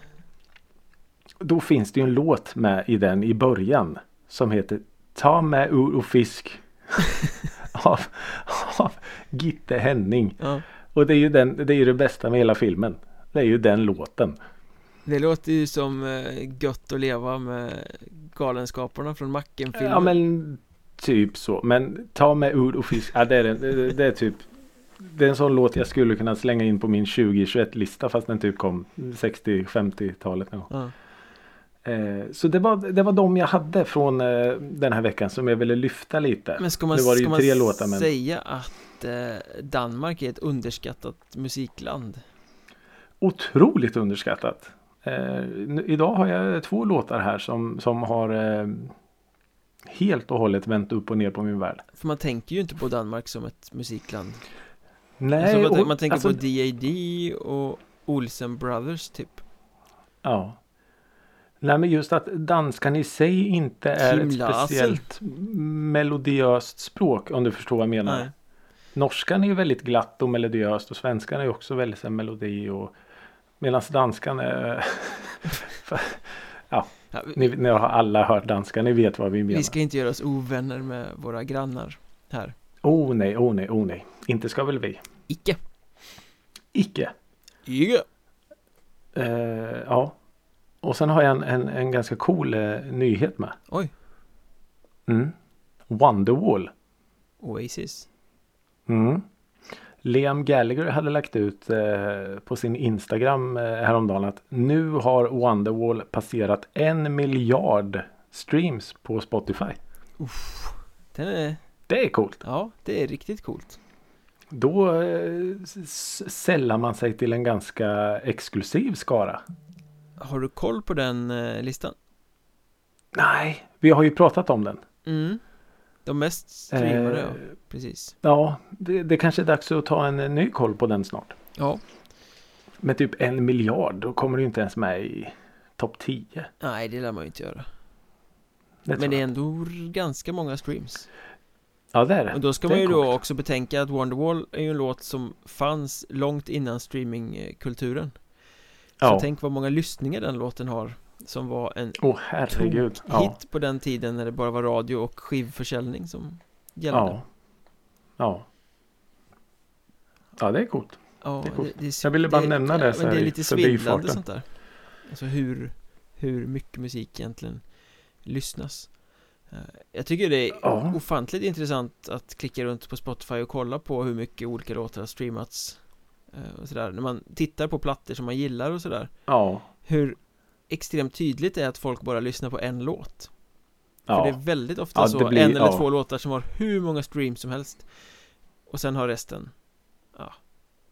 Då finns det ju en låt med i den i början. Som heter Ta med ur och fisk. [LAUGHS] av, av Gitte Henning. ja. Och det är ju den, det är ju det bästa med hela filmen. Det är ju den låten. Det låter ju som eh, gött att leva med Galenskaparna från Macken-filmen Ja men typ så. Men ta med ur och fisk. Ja, det, är, det, det, är typ. Det är en sån låt jag skulle kunna slänga in på min 2021 lista fast den typ kom 60-50-talet någon gång. Ja. Eh, så det var, det var de jag hade från eh, den här veckan som jag ville lyfta lite. Men ska man, Nu var det ju tre låtar, men- säga att eh, Danmark är ett underskattat musikland? Otroligt underskattat. Idag har jag två låtar här som, som har helt och hållet vänt upp och ner på min värld. För man tänker ju inte på Danmark som ett musikland Nej, alltså, man, och- man tänker alltså, på D.A.D. och Olsen Brothers typ Ja. Nej men just att danskan i sig inte är Kim ett speciellt melodiöst språk om du förstår vad jag menar. Nej. Norskan är ju väldigt glatt och melodiöst och svenskan är också väldigt här, melodi och medan danskan är [LAUGHS] Ja, ni, ni har alla hört danska, ni vet vad vi menar. vi ska inte göra oss ovänner med våra grannar här Oh nej, oh nej, oh nej. Inte ska väl vi. Icke Icke. Icke Eh, ja. Och sen har jag en, en, en ganska cool eh, nyhet med. Oj, Mm. Wonderwall. Oasis Mm. Liam Gallagher hade lagt ut eh, på sin Instagram eh, häromdagen att nu har Wonderwall passerat en miljard streams på Spotify. Den är, Det är coolt. ja det är riktigt coolt Då eh, sällar man sig till en ganska exklusiv skara. Har du koll på den eh, listan? Nej, vi har ju pratat om den. Mm De mest streamade, Eh, ja, precis Ja, det, det kanske är dags att ta en, eh, ny koll på den snart. Ja, Med typ en miljard, då kommer du inte ens med i topp 10. nej det lär man ju inte göra Det Men det är ändå ganska många streams Ja, det är det. Och då ska Det man ju då också betänka att Wonderwall är ju en låt som fanns långt innan streamingkulturen Så Ja. tänk vad många lyssningar den låten har Som var en Åh herregud. Ja. hit på den tiden när det bara var radio och skivförsäljning som gällde Ja. Ja. Ja, det är coolt. Ja, Det är coolt. det, det, Jag ville bara nämna det så men här det är lite svindlande sånt där Alltså hur, hur mycket musik egentligen lyssnas Eh, Jag tycker det är Ja. ofantligt intressant att klicka runt på Spotify och kolla på hur mycket olika låtar har streamats och sådär När man tittar på plattor som man gillar och sådär Ja. Hur extremt tydligt det är att folk bara lyssnar på en låt För Ja. det är väldigt ofta Ja, så, blir- en eller ja. två låtar som har hur många streams som helst Och sen har resten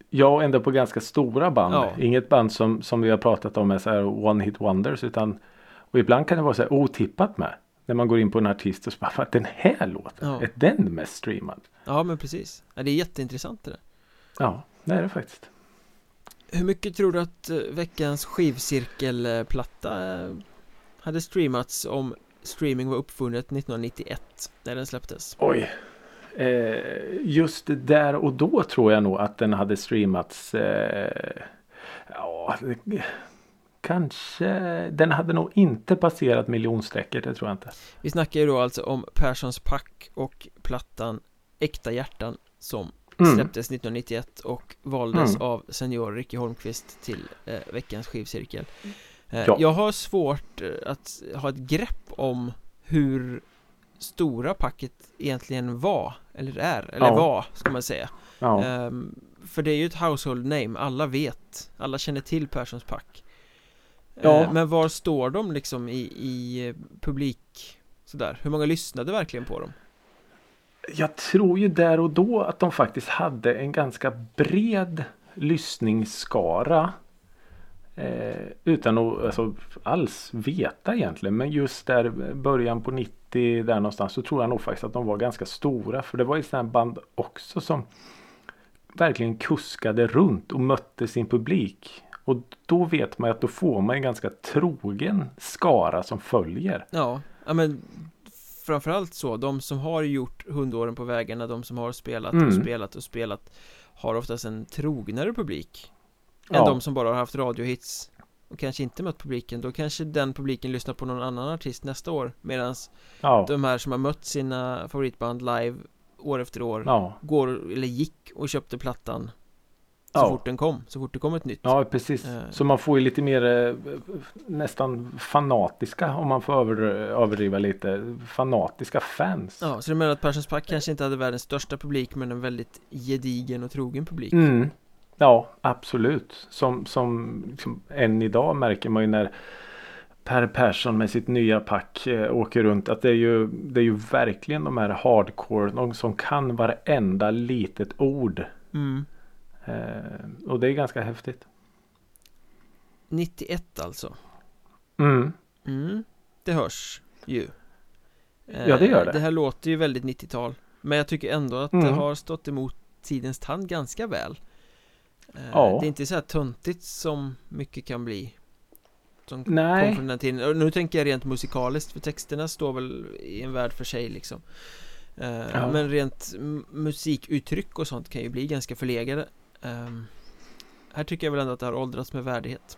Jag och ändå på ganska stora band. Ja. Inget band som, som vi har pratat om är så här one hit wonders. Utan, och ibland kan det vara så här otippat med. När man går in på en artist och så bara, "Fan, den här låten, Ja. är den mest streamad? Ja men precis, ja, det är jätteintressant det där Ja, det är det faktiskt. Hur mycket tror du att eh, veckans skivcirkelplatta eh, hade streamats om streaming var uppfunnet 1991 när den släpptes? Oj. Eh, just där och då tror jag nog att den hade streamats. Ja, kanske. Den hade nog inte passerat miljonstrecket. Det tror jag inte. Vi snackar ju då alltså om Perssons pack och plattan Äkta hjärtan som Mm. släpptes 1991 och valdes Mm. av senior Ricky Holmqvist till eh, veckans skivcirkel. Eh, Ja. Jag har svårt eh, att ha ett grepp om hur stora packet egentligen var, eller är, eller Ja. var ska man säga. Ja. Ehm, För det är ju ett household name, alla vet Alla känner till Perssons pack Ja. Eh, Men var står de liksom i, i eh, publik Sådär, hur många lyssnade verkligen på dem? Jag tror ju där och då att de faktiskt hade en ganska bred lyssningsskara. Eh, utan att alltså, alls veta egentligen. Men just där början på 90 där någonstans så tror jag nog faktiskt att de var ganska stora. För det var ju sådana band också som verkligen kuskade runt och mötte sin publik. Och då vet man att då får man en ganska trogen skara som följer. Ja, ja men Framförallt så, de som har gjort hundåren på vägarna, de som har spelat och Mm. spelat och spelat Har oftast en trognare publik Än Ja. de som bara har haft radiohits Och kanske inte mött publiken, då kanske den publiken lyssnar på någon annan artist nästa år Medan Ja, de här som har mött sina favoritband live år efter år ja, Går, eller gick och köpte plattan Så Ja. fort den kom, så fort det kom ett nytt ja precis. Eh. Så man får ju lite mer eh, nästan fanatiska om man får över, överdriva lite. Fanatiska fans. Ja, så du menar att Perssons Pack kanske inte hade världens största publik men en väldigt gedigen och trogen publik Mm. Ja, absolut. Som, som liksom, än idag märker man ju när Per Persson med sitt nya pack eh, åker runt att det är ju, det är ju verkligen de här hardcore, de som kan varenda litet ord. mm. Eh, och det är ganska häftigt. 91 alltså Mm. Mm, det hörs ju Ja, det gör det. Det här låter ju väldigt 90-tal Men jag tycker ändå att det Mm. har stått emot tidens tand ganska väl Eh, Ja. Det är inte så här töntigt som mycket kan bli Som kom Nej. från den tiden Och nu tänker jag rent musikaliskt för texterna står väl i en värld för sig liksom Eh, Ja. Men rent musikuttryck och sånt kan ju bli ganska förlegade Ehm, Här tycker jag väl ändå att det har åldrats med värdighet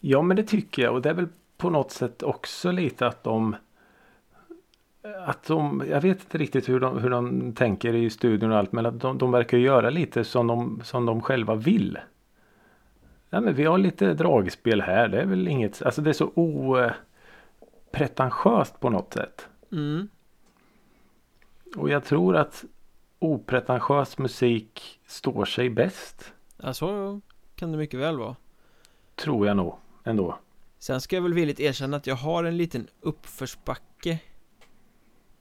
Ja men det tycker jag och det är väl på något sätt också lite att de att de, jag vet inte riktigt hur de, hur de tänker i studion och allt men att de, de verkar göra lite som de, som de själva vill. Ja, men vi har lite dragspel här, det är väl inget, alltså det är så opretentiöst på något sätt. mm. Och jag tror att opretentiös musik står sig bäst. Ja, så kan det mycket väl vara Tror jag nog ändå. Sen ska jag väl villigt erkänna att jag har en liten uppförsbacke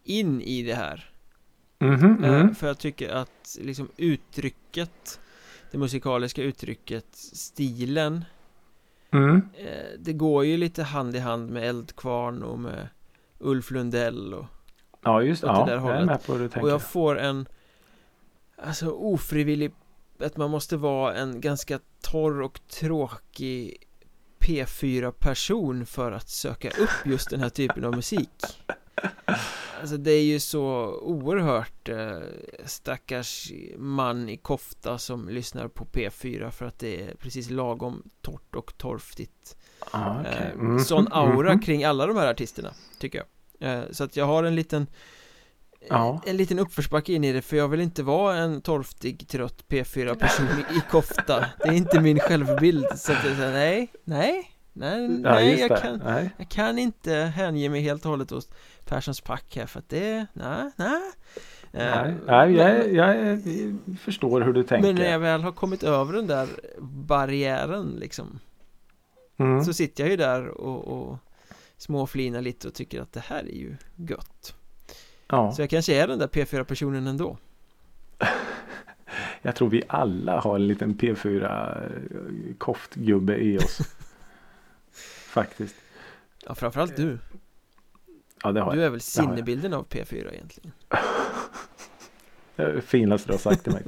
in i det här Mhm, Eh, mm. För jag tycker att liksom uttrycket Det musikaliska uttrycket Stilen Mm. eh, Det går ju lite hand i hand med Eldkvarn och med Ulf Lundell och, Ja just det ja, där jag är med på hur du tänker. och jag får en Alltså ofrivillig Att man måste vara en ganska torr och tråkig P4 person för att söka upp just den här typen av musik Alltså det är ju så oerhört eh, stackars man i kofta som lyssnar på P4 för att det är precis lagom torrt och torftigt Ah, okej. eh, Mhm, Sån aura mhm. kring alla de här artisterna, tycker jag eh, Så att jag har en liten Ja. En liten uppförsbacke in i det för jag vill inte vara en torftig, trött P4-person i, kofta Det är inte min självbild så att jag säger nej, nej, nej, Ja, nej just jag kan Nej. jag kan inte hänge mig helt och hållet åt Perssons pack här för att det, nej, nej Eh, Nej, nej jag, men- jag, jag förstår hur du tänker. Men när jag väl har kommit över den där barriären liksom mm. Så sitter jag ju där och, och småflinar lite och tycker att det här är ju gött ja, Så jag kanske är den där P4-personen ändå [LAUGHS] jag tror vi alla har en liten P4 koftgubbe i oss. [LAUGHS] Faktiskt. Ja, framförallt du Ja, det har Du jag. är väl sinnebilden av P4 egentligen [LAUGHS] Det finaste du har sagt till mig.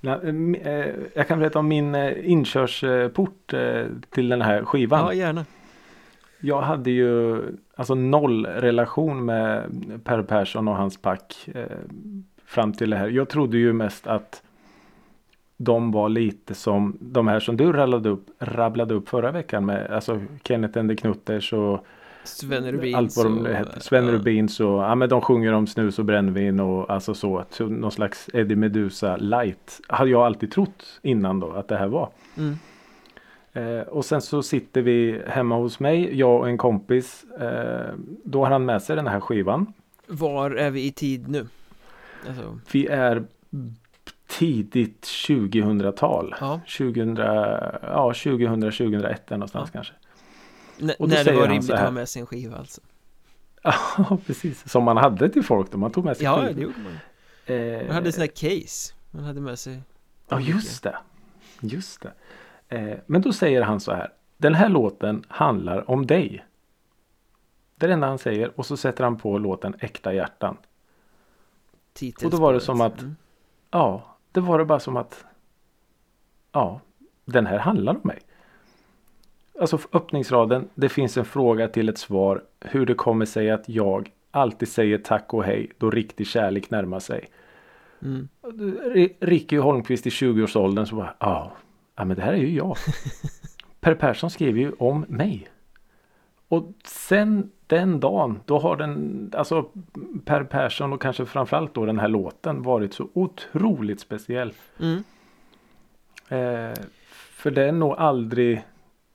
jag. M- eh, Jag kan berätta om min eh, inkörsport eh, till den här skivan. Ja, gärna Jag hade ju alltså noll relation med Per Persson och hans pack eh, fram till det här. Jag trodde ju mest att de var lite som de här som du rabblade upp, rabblade upp förra veckan med alltså Kenneth and the Knutters och Sven Rubins allt vad de och- heter. Sven ja. Rubins och ja men de sjunger om snus och brännvin och alltså så. så någon slags Eddie Meduza light. Hade jag alltid trott innan då att det här var. mm. Eh, och sen så sitter vi hemma hos mig, jag och en kompis. Eh, då har han med sig den här skivan. Var är vi i tid nu? Alltså, Vi är tidigt 2000-tal. Ja, 2000, ja 2000, 2001 där någonstans Ja. kanske. N- Och när det var rimligt att ha med sig en skiva alltså [LAUGHS] Ja, precis. Som man hade till folk då. Man tog med sig Ja, skivor. det gjorde man Eh, Man hade här case Man hade med sig Ja, just det. Just det. Eh, men då säger han så här. Den här låten handlar om dig. Det är det enda han säger och så sätter han på låten Äkta hjärtan. Och då var det som att- Mm. Ja, det var det bara som att Ja, den här handlar om mig. Alltså öppningsraden. Det finns en fråga till ett svar. Hur det kommer sig att jag alltid säger tack och hej då riktig kärlek närmar sig. Mm. Ricky Holmqvist i 20-årsåldern så bara ja, ja men det här är ju jag. [LAUGHS] Per Persson skriver ju om mig. Och sen den dagen då har den, alltså Per Persson och kanske framförallt då den här låten varit så otroligt speciell. Mm. Eh, för det är nog aldrig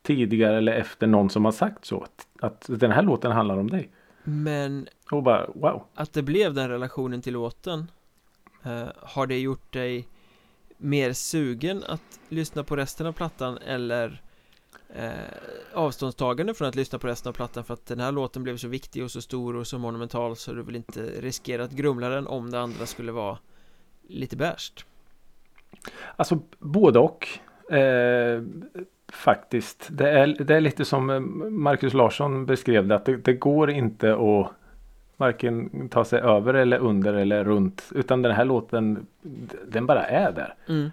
tidigare eller efter någon som har sagt så. Att, att den här låten handlar om dig. Men Och bara wow. att det blev den relationen till låten eh, Har det gjort dig mer sugen att lyssna på resten av plattan eller eh, avståndstagande från att lyssna på resten av plattan för att den här låten blev så viktig och så stor och så monumental så du vill inte riskera att grumla den om det andra skulle vara lite bärst Alltså både och. Eh, faktiskt. Det är, det är lite som eh, Marcus Larsson beskrev det. Att det, det går inte att varken ta sig över eller under eller runt. Utan den här låten den bara är där. mm.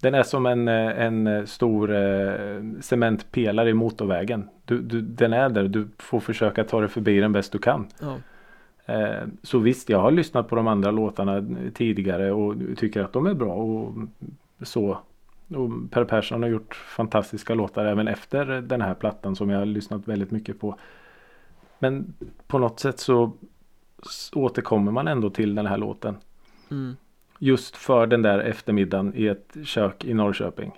Den är som en, en stor eh, cementpelare i motorvägen. Du, du, den är där. Du får försöka ta dig förbi den bäst du kan. Ja, Eh, så visst, jag har lyssnat på de andra låtarna tidigare och tycker att de är bra och så. Och Per Persson har gjort fantastiska låtar även efter den här plattan som jag har lyssnat väldigt mycket på. Men på något sätt så återkommer man ändå till den här låten. mm. Just för den där eftermiddagen i ett kök i Norrköping.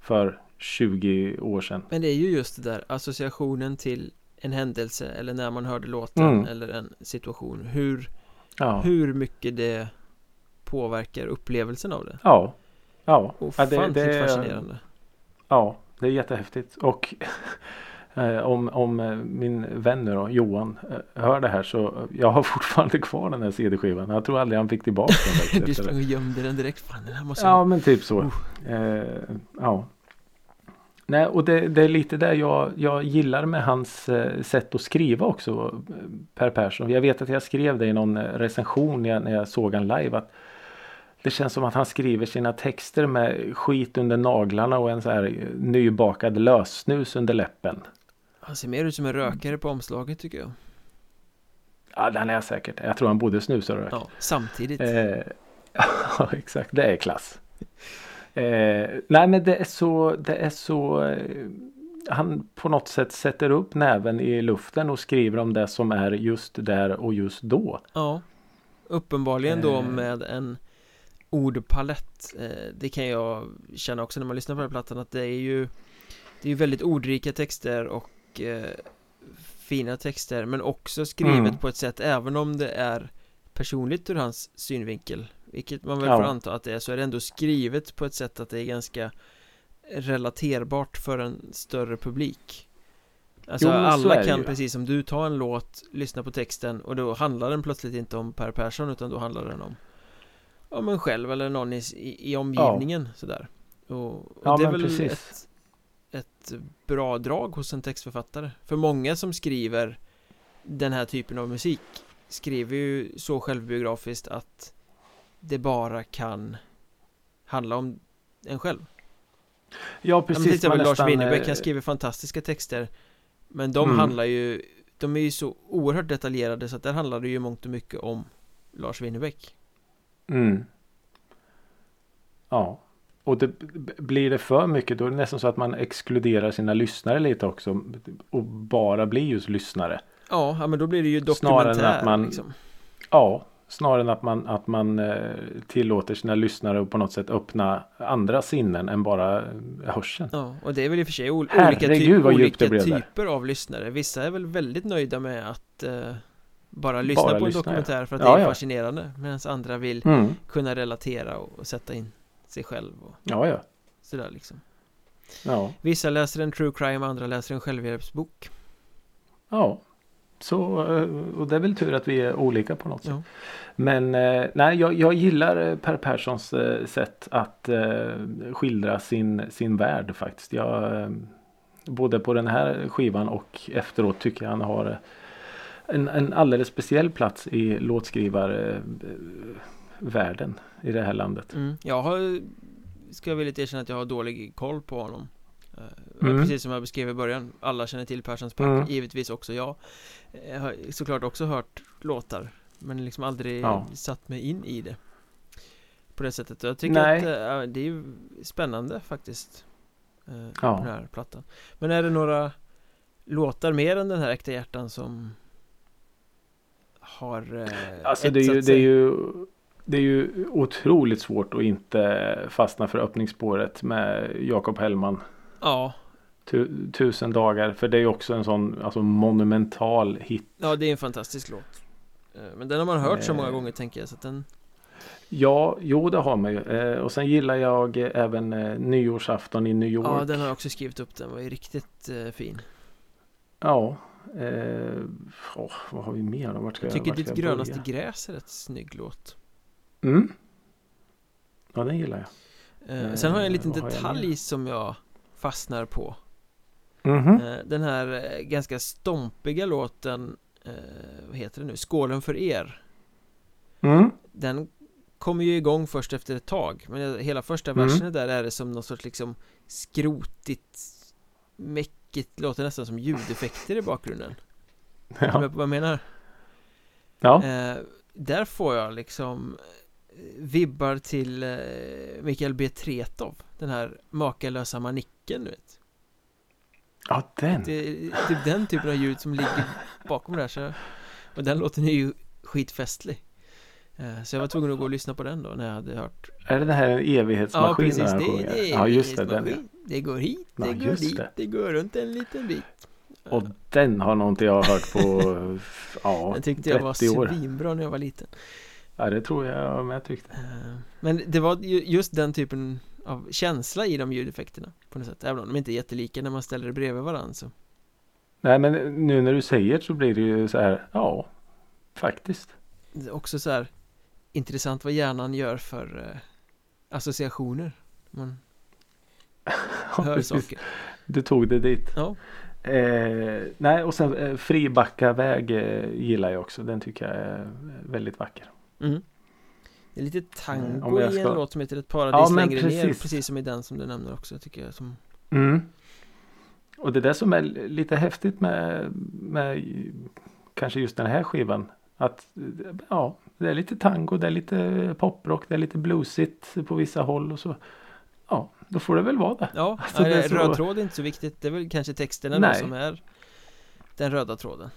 För 20 år sedan. Men det är ju just det där associationen till en händelse eller när man hörde låten Mm. eller en situation hur, Ja, hur mycket det påverkar upplevelsen av det ja. Ja, ja det, Ofantligt det fascinerande Ja, det är jättehäftigt. Och [LAUGHS] om, om eh, min vän nu då, Johan, eh, hör det här så jag har [LAUGHS] fortfarande kvar den här CD-skivan. Jag tror aldrig han fick tillbaka den. [LAUGHS] Du sprang det. och gömde den direkt, fan den här måste Ja, jag men typ så. Eh, ja. Nej, och det, det är lite där jag, jag gillar med hans eh, sätt att skriva också, eh, Per Persson. Jag vet att jag skrev det i någon eh, recension när jag, när jag såg han live. att Det känns som att han skriver sina texter med skit under naglarna och en så här eh, nybakad lössnus under läppen. Han ser mer ut som en rökare på omslaget tycker jag Ja, den är jag säkert. Jag tror han både snusar och röker. Ja, samtidigt Eh, [LAUGHS] ja, exakt. Det är klass. Eh, nej, men det är så. Det är så. Eh, han på något sätt sätter upp näven i luften och skriver om det som är just där och just då. Ja Uppenbarligen då Eh. med en ordpalett eh, Det kan jag känna också när man lyssnar på den här plattan att det är ju Det är ju väldigt ordrika texter och eh, Fina texter men också skrivet Mm. på ett sätt även om det är Personligt ur hans synvinkel Vilket man väl Ja. får anta att det är så är det ändå skrivet på ett sätt att det är ganska Relaterbart för en större publik Alltså Jo, alla kan ju. precis som du ta en låt, lyssna på texten och då handlar den plötsligt inte om Per Persson utan då handlar den om Om en själv eller någon i, i, omgivningen sådär och, och Ja, det är väl precis. ett, ett bra drag hos en textförfattare För många som skriver den här typen av musik skriver ju så självbiografiskt att det bara kan handla om en själv Ja, Ja, men till precis. exempel Lars Winnerbäck, eh, han skriver fantastiska texter Men de Mm. handlar ju De är ju så oerhört detaljerade så att där handlar det ju mångt och mycket om Lars Winnerbäck Mm. Ja. Och det, blir det för mycket då är det nästan så att man exkluderar sina lyssnare lite också. Och bara blir just lyssnare. Ja, ja men då blir det ju Snarare än dokumentär att man- liksom. Ja, snarare än att man, att man eh, tillåter sina lyssnare att på något sätt öppna andra sinnen än bara eh, hörseln. Ja, och det är väl i och för sig ol- olika, Herregud, det olika typer av lyssnare Vissa är väl väldigt nöjda med att eh, bara lyssna Bara på en lyssna, ja. dokumentär för att Ja, det är ja. fascinerande Medan andra vill Mm. kunna relatera och, och sätta in sig själv och Ja, ja. sådär liksom Ja, Vissa läser en true crime, andra läser en självhjälpsbok ja. Så, eh, och det är väl tur att vi är olika på något sätt. Ja. Men eh, nej, jag, jag gillar eh, Per Perssons sätt att skildra sin, sin värld faktiskt. Jag, både på den här skivan och efteråt tycker jag han har en, en alldeles speciell plats i låtskrivarvärlden i det här landet. mm. Jag har, ska jag villigt erkänna att jag har dålig koll på honom Eh, Mm. Precis som jag beskrev i början, alla känner till Perssons pack, Mm. givetvis också jag Jag har såklart också hört låtar Men liksom aldrig Ja. satt mig in i det På det sättet, jag tycker Nej. att eh, det är spännande faktiskt eh, Ja. Den här plattan Men är det några låtar mer än den här Äkta hjärtan som Har eh, Alltså det är, ju, det, är ju, det är ju otroligt svårt att inte fastna för öppningsspåret med Jakob Hellman. Ja, Tu, tusen dagar. För det är ju också en sån alltså, monumental hit. ja det är en fantastisk låt Eh, Men den har man hört så många Eh. gånger tänker jag så att den Ja, jo det har man ju. Eh, och sen gillar jag även Nyårsafton i New York. Ja, den har jag också skrivit upp, den var ju riktigt fin Ja. Eh, åh, vad har vi mer då? Vart ska Jag jag, tycker vart Ditt jag grönaste börja? gräs är rätt snygg låt Mm. Ja, den gillar jag. eh, Eh, Sen har jag en liten vad har jag detalj mer? som jag fastnar på Mhm. eh, Den här eh, ganska stompiga låten eh, Vad heter det nu? Skålen för er Mm. Den kommer ju igång först efter ett tag Men hela första Mm. versen där är det som någon sorts liksom Skrotigt Mäckigt, låter nästan som ljudeffekter i bakgrunden Är du Ja. med på vad jag menar? ja. Eh, där får jag liksom eh, vibbar till eh, Mikael B. Tretow Den här makalösa manicken, du vet ja, den. Det är typ den typen av ljud som ligger bakom det här så Och den låten är ju skitfestlig eh, Så jag var tvungen att gå och lyssna på den då när jag hade hört Är det det här en Ja precis, det, det är ja, just det. Den, evighetsmaskin. Det går hit, det Ja, går dit, det. det. går runt en liten bit och den har nog inte jag hört på [LAUGHS] ja, Den tyckte jag var 30 år. svinbra när jag var liten Ja, det tror jag med tyckte. Eh, Men det var ju just den typen av känsla i de ljudeffekterna på något sätt Även om de inte är jättelika när man ställer det bredvid varandra så Nej, men nu när du säger så blir det ju så här. Ja, faktiskt. Det är också så här Intressant vad hjärnan gör för eh, associationer Man [LAUGHS] hör saker Du tog det dit. Ja, Eh, nej, och sen eh, Fribackaväg eh, gillar jag också. Den tycker jag är väldigt vacker. Mm. Det är lite tango i en ska- låt som heter Ett paradis Ja, längre ner precis. Precis som i den som du nämner också tycker jag som Mm. Och det där som är lite häftigt med, med kanske just den här skivan. Att ja, det är lite tango, det är lite poprock, det är lite bluesigt på vissa håll och så. Ja, då får det väl vara det. Ja, Alltså, det är så- röd tråd är inte så viktigt Det är väl kanske texterna då Nej. som är Den röda tråden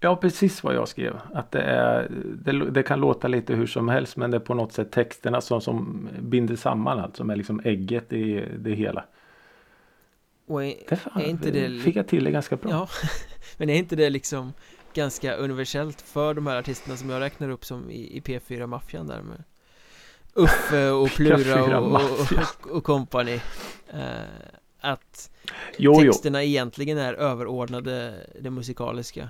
Ja, precis vad jag skrev. Att det, är, det, det kan låta lite hur som helst men det är på något sätt texterna som, som binder samman allt. Som är liksom ägget i det hela. Och är, Det fan, är inte det fick jag till det ganska bra. Ja, [LAUGHS] men är inte det liksom ganska universellt för de här artisterna som jag räknar upp som i, i P4-maffian där med Uffe och [LAUGHS] Plura och, och, P4-maffia. och, company eh, Att jo, jo. texterna egentligen är överordnade det musikaliska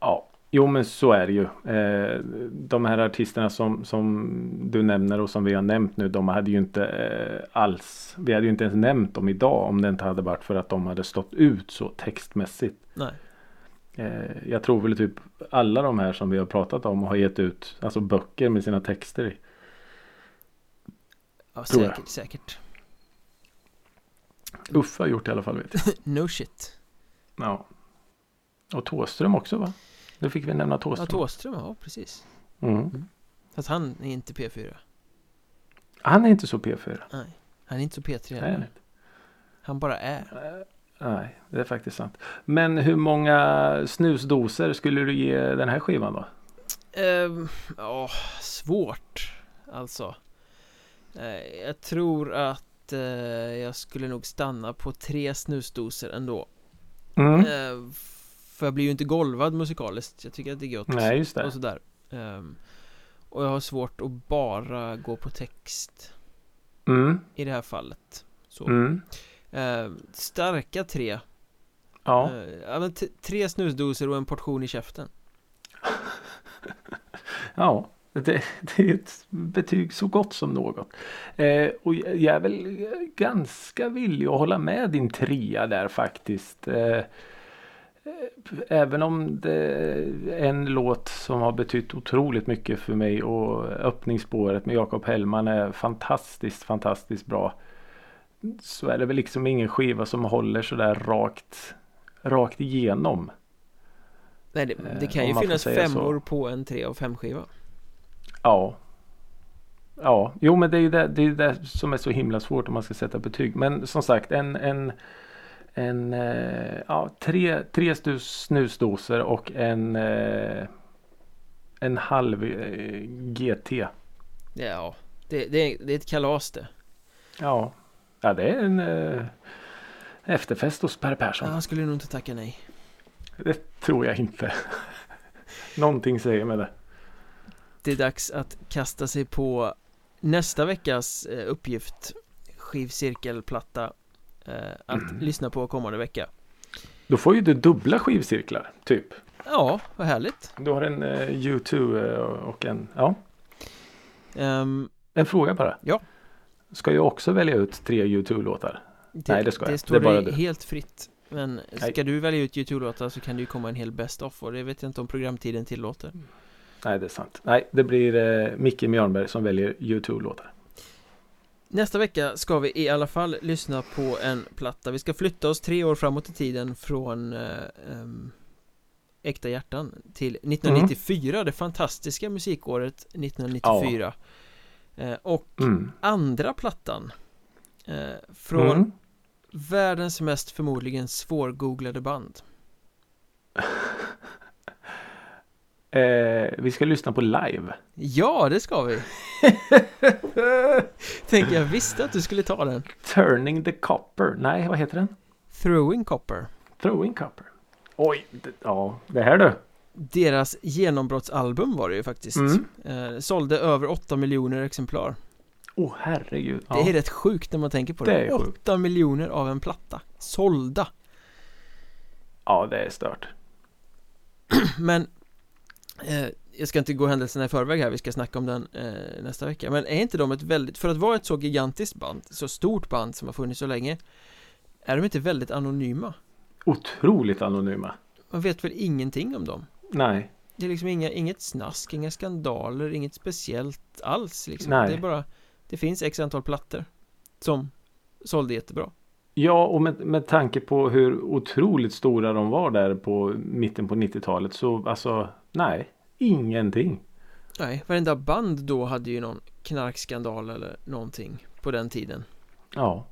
Ja, jo men så är det ju. Eh, de här artisterna som, som du nämner och som vi har nämnt nu. De hade ju inte eh, alls. Vi hade ju inte ens nämnt dem idag. Om det inte hade varit för att de hade stått ut så textmässigt. Nej, Eh, jag tror väl typ alla de här som vi har pratat om har gett ut alltså böcker med sina texter i. ja, Tror jag. säkert, säkert Uffe har gjort det i alla fall vet jag. [LAUGHS] No shit Ja. Och Tåström också va? Nu fick vi nämna Ja, Tåström. Tåström, ja precis mm. Fast han är inte P4 Han är inte så P4. Nej, han är inte så P3 Nej, heller nej. Han bara är Nej, det är faktiskt sant. Men hur många snusdoser skulle du ge den här skivan då? Ehm, Ja, svårt Alltså Eh, Jag tror att eh, jag skulle nog stanna på tre snusdoser ändå Mm. Eh, För jag blir ju inte golvad musikaliskt Jag tycker att det är gött Nej, just och det. sådär Ehm, Och jag har svårt att bara gå på text Mm. i det här fallet. Så. Mm. Eh, starka tre. Ja. Eh, ja, men tre snusdosor och en portion i käften. [LAUGHS] Ja. Det, det är ett betyg så gott som något. Eh, och jag är väl ganska villig att hålla med din trea där faktiskt. Eh, Även om det är en låt som har betytt otroligt mycket för mig och öppningsspåret med Jakob Hellman är fantastiskt, fantastiskt bra. Så är det väl liksom ingen skiva som håller sådär rakt, rakt igenom. Nej, det, det Eh, kan om ju finnas säga så. femmor på en tre av fem skiva. Ja. Ja, jo men det är ju det, det, är det som är så himla svårt om man ska sätta betyg. Men som sagt en, en, en eh, ja, tre, tre snusdosor och en, eh, en halv eh, GT. Ja, det, det, är, det är ett kalas det. Ja, ja det är en eh, efterfest hos Per Ja, Persson. han skulle nog inte tacka nej. Det tror jag inte. [LAUGHS] Någonting säger mig det. Det är dags att kasta sig på nästa veckas uppgift Skivcirkelplatta Att Mm. lyssna på kommande vecka Då får ju du dubbla skivcirklar, typ. Ja, vad härligt Du har en eh, U2 eh, och en, ja. Ehm, En fråga bara. Ja. Ska jag också välja ut tre U2-låtar? det, Nej, det ska jag. Det Det står dig du. helt fritt Men Nej. ska du välja ut YouTube-låtar så kan det ju komma en hel best of Och det vet jag inte om programtiden tillåter Nej, det är sant. Nej, det blir eh, Micke Mjörnberg som väljer U2-låtar. Nästa vecka ska vi i alla fall lyssna på en platta. Vi ska flytta oss tre år framåt i tiden från eh, Äkta hjärtan till 1994 Det fantastiska musikåret 1994 eh, Och Mm. andra plattan eh, Från Mm. världens mest förmodligen svårgooglade band [LAUGHS] Eh, vi ska lyssna på live. Ja, det ska vi! [LAUGHS] Tänk, jag visste att du skulle ta den Turning the Copper. Nej, vad heter den? Throwing Copper Throwing Copper. Oj, det, ja, det här du. Deras genombrottsalbum var det ju faktiskt Mm. eh, Sålde över 8 miljoner exemplar Åh oh, herregud. Ja. Det är rätt sjukt när man tänker på det, Det är sjukt. 8 miljoner av en platta Sålda ja, det är stört. [CLEARS THROAT] Men Jag ska inte gå händelserna i förväg här, vi ska snacka om den eh, nästa vecka Men är inte de ett väldigt, för att vara ett så gigantiskt band, så stort band som har funnits så länge Är de inte väldigt anonyma? Otroligt anonyma. Man vet väl ingenting om dem? Nej, Det är liksom inga, inget snask, inga skandaler, inget speciellt alls liksom Nej. Det är bara Det finns x antal plattor Som sålde jättebra Ja, och med, med tanke på hur otroligt stora de var där på mitten på 90-talet så alltså nej, ingenting. Nej, varenda band då hade ju någon knarkskandal eller någonting på den tiden Ja,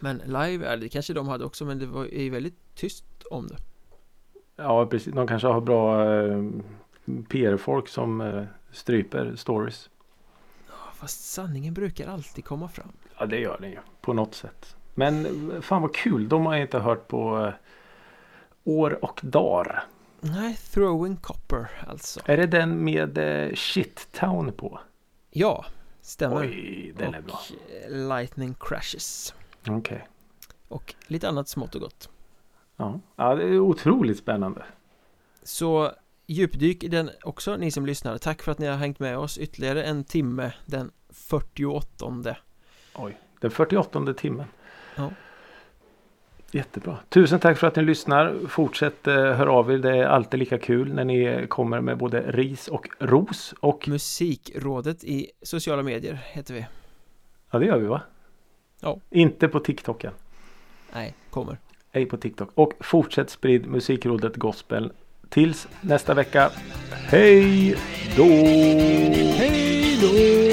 Men live är det kanske de hade också men det var ju väldigt tyst om det ja precis. De kanske har bra eh, PR-folk som eh, stryper stories. Ja, Fast sanningen brukar alltid komma fram Ja, det gör den ju på något sätt. Men eh, fan vad kul, de har jag inte hört på eh, år och dagar. Nej, Throwing Copper alltså Är det den med eh, Shit Town på? Ja, stämmer Oj, den är bra. Och eh, Lightning Crashes Okej. Och lite annat smått och gott Ja. ja, det är otroligt spännande. Så djupdyk i den också ni som lyssnar Tack för att ni har hängt med oss ytterligare en timme den 48 Oj, den 48 timmen. Ja. Jättebra. Tusen tack för att ni lyssnar. Fortsätt eh, hör av er. Det är alltid lika kul när ni kommer med både ris och ros. Och Musikrådet i sociala medier heter vi ja, det gör vi va? Ja. Inte på TikToken. Nej, kommer Ej på TikTok. Och fortsätt sprid Musikrådet Gospel. Tills nästa vecka. Hej då! Hej då!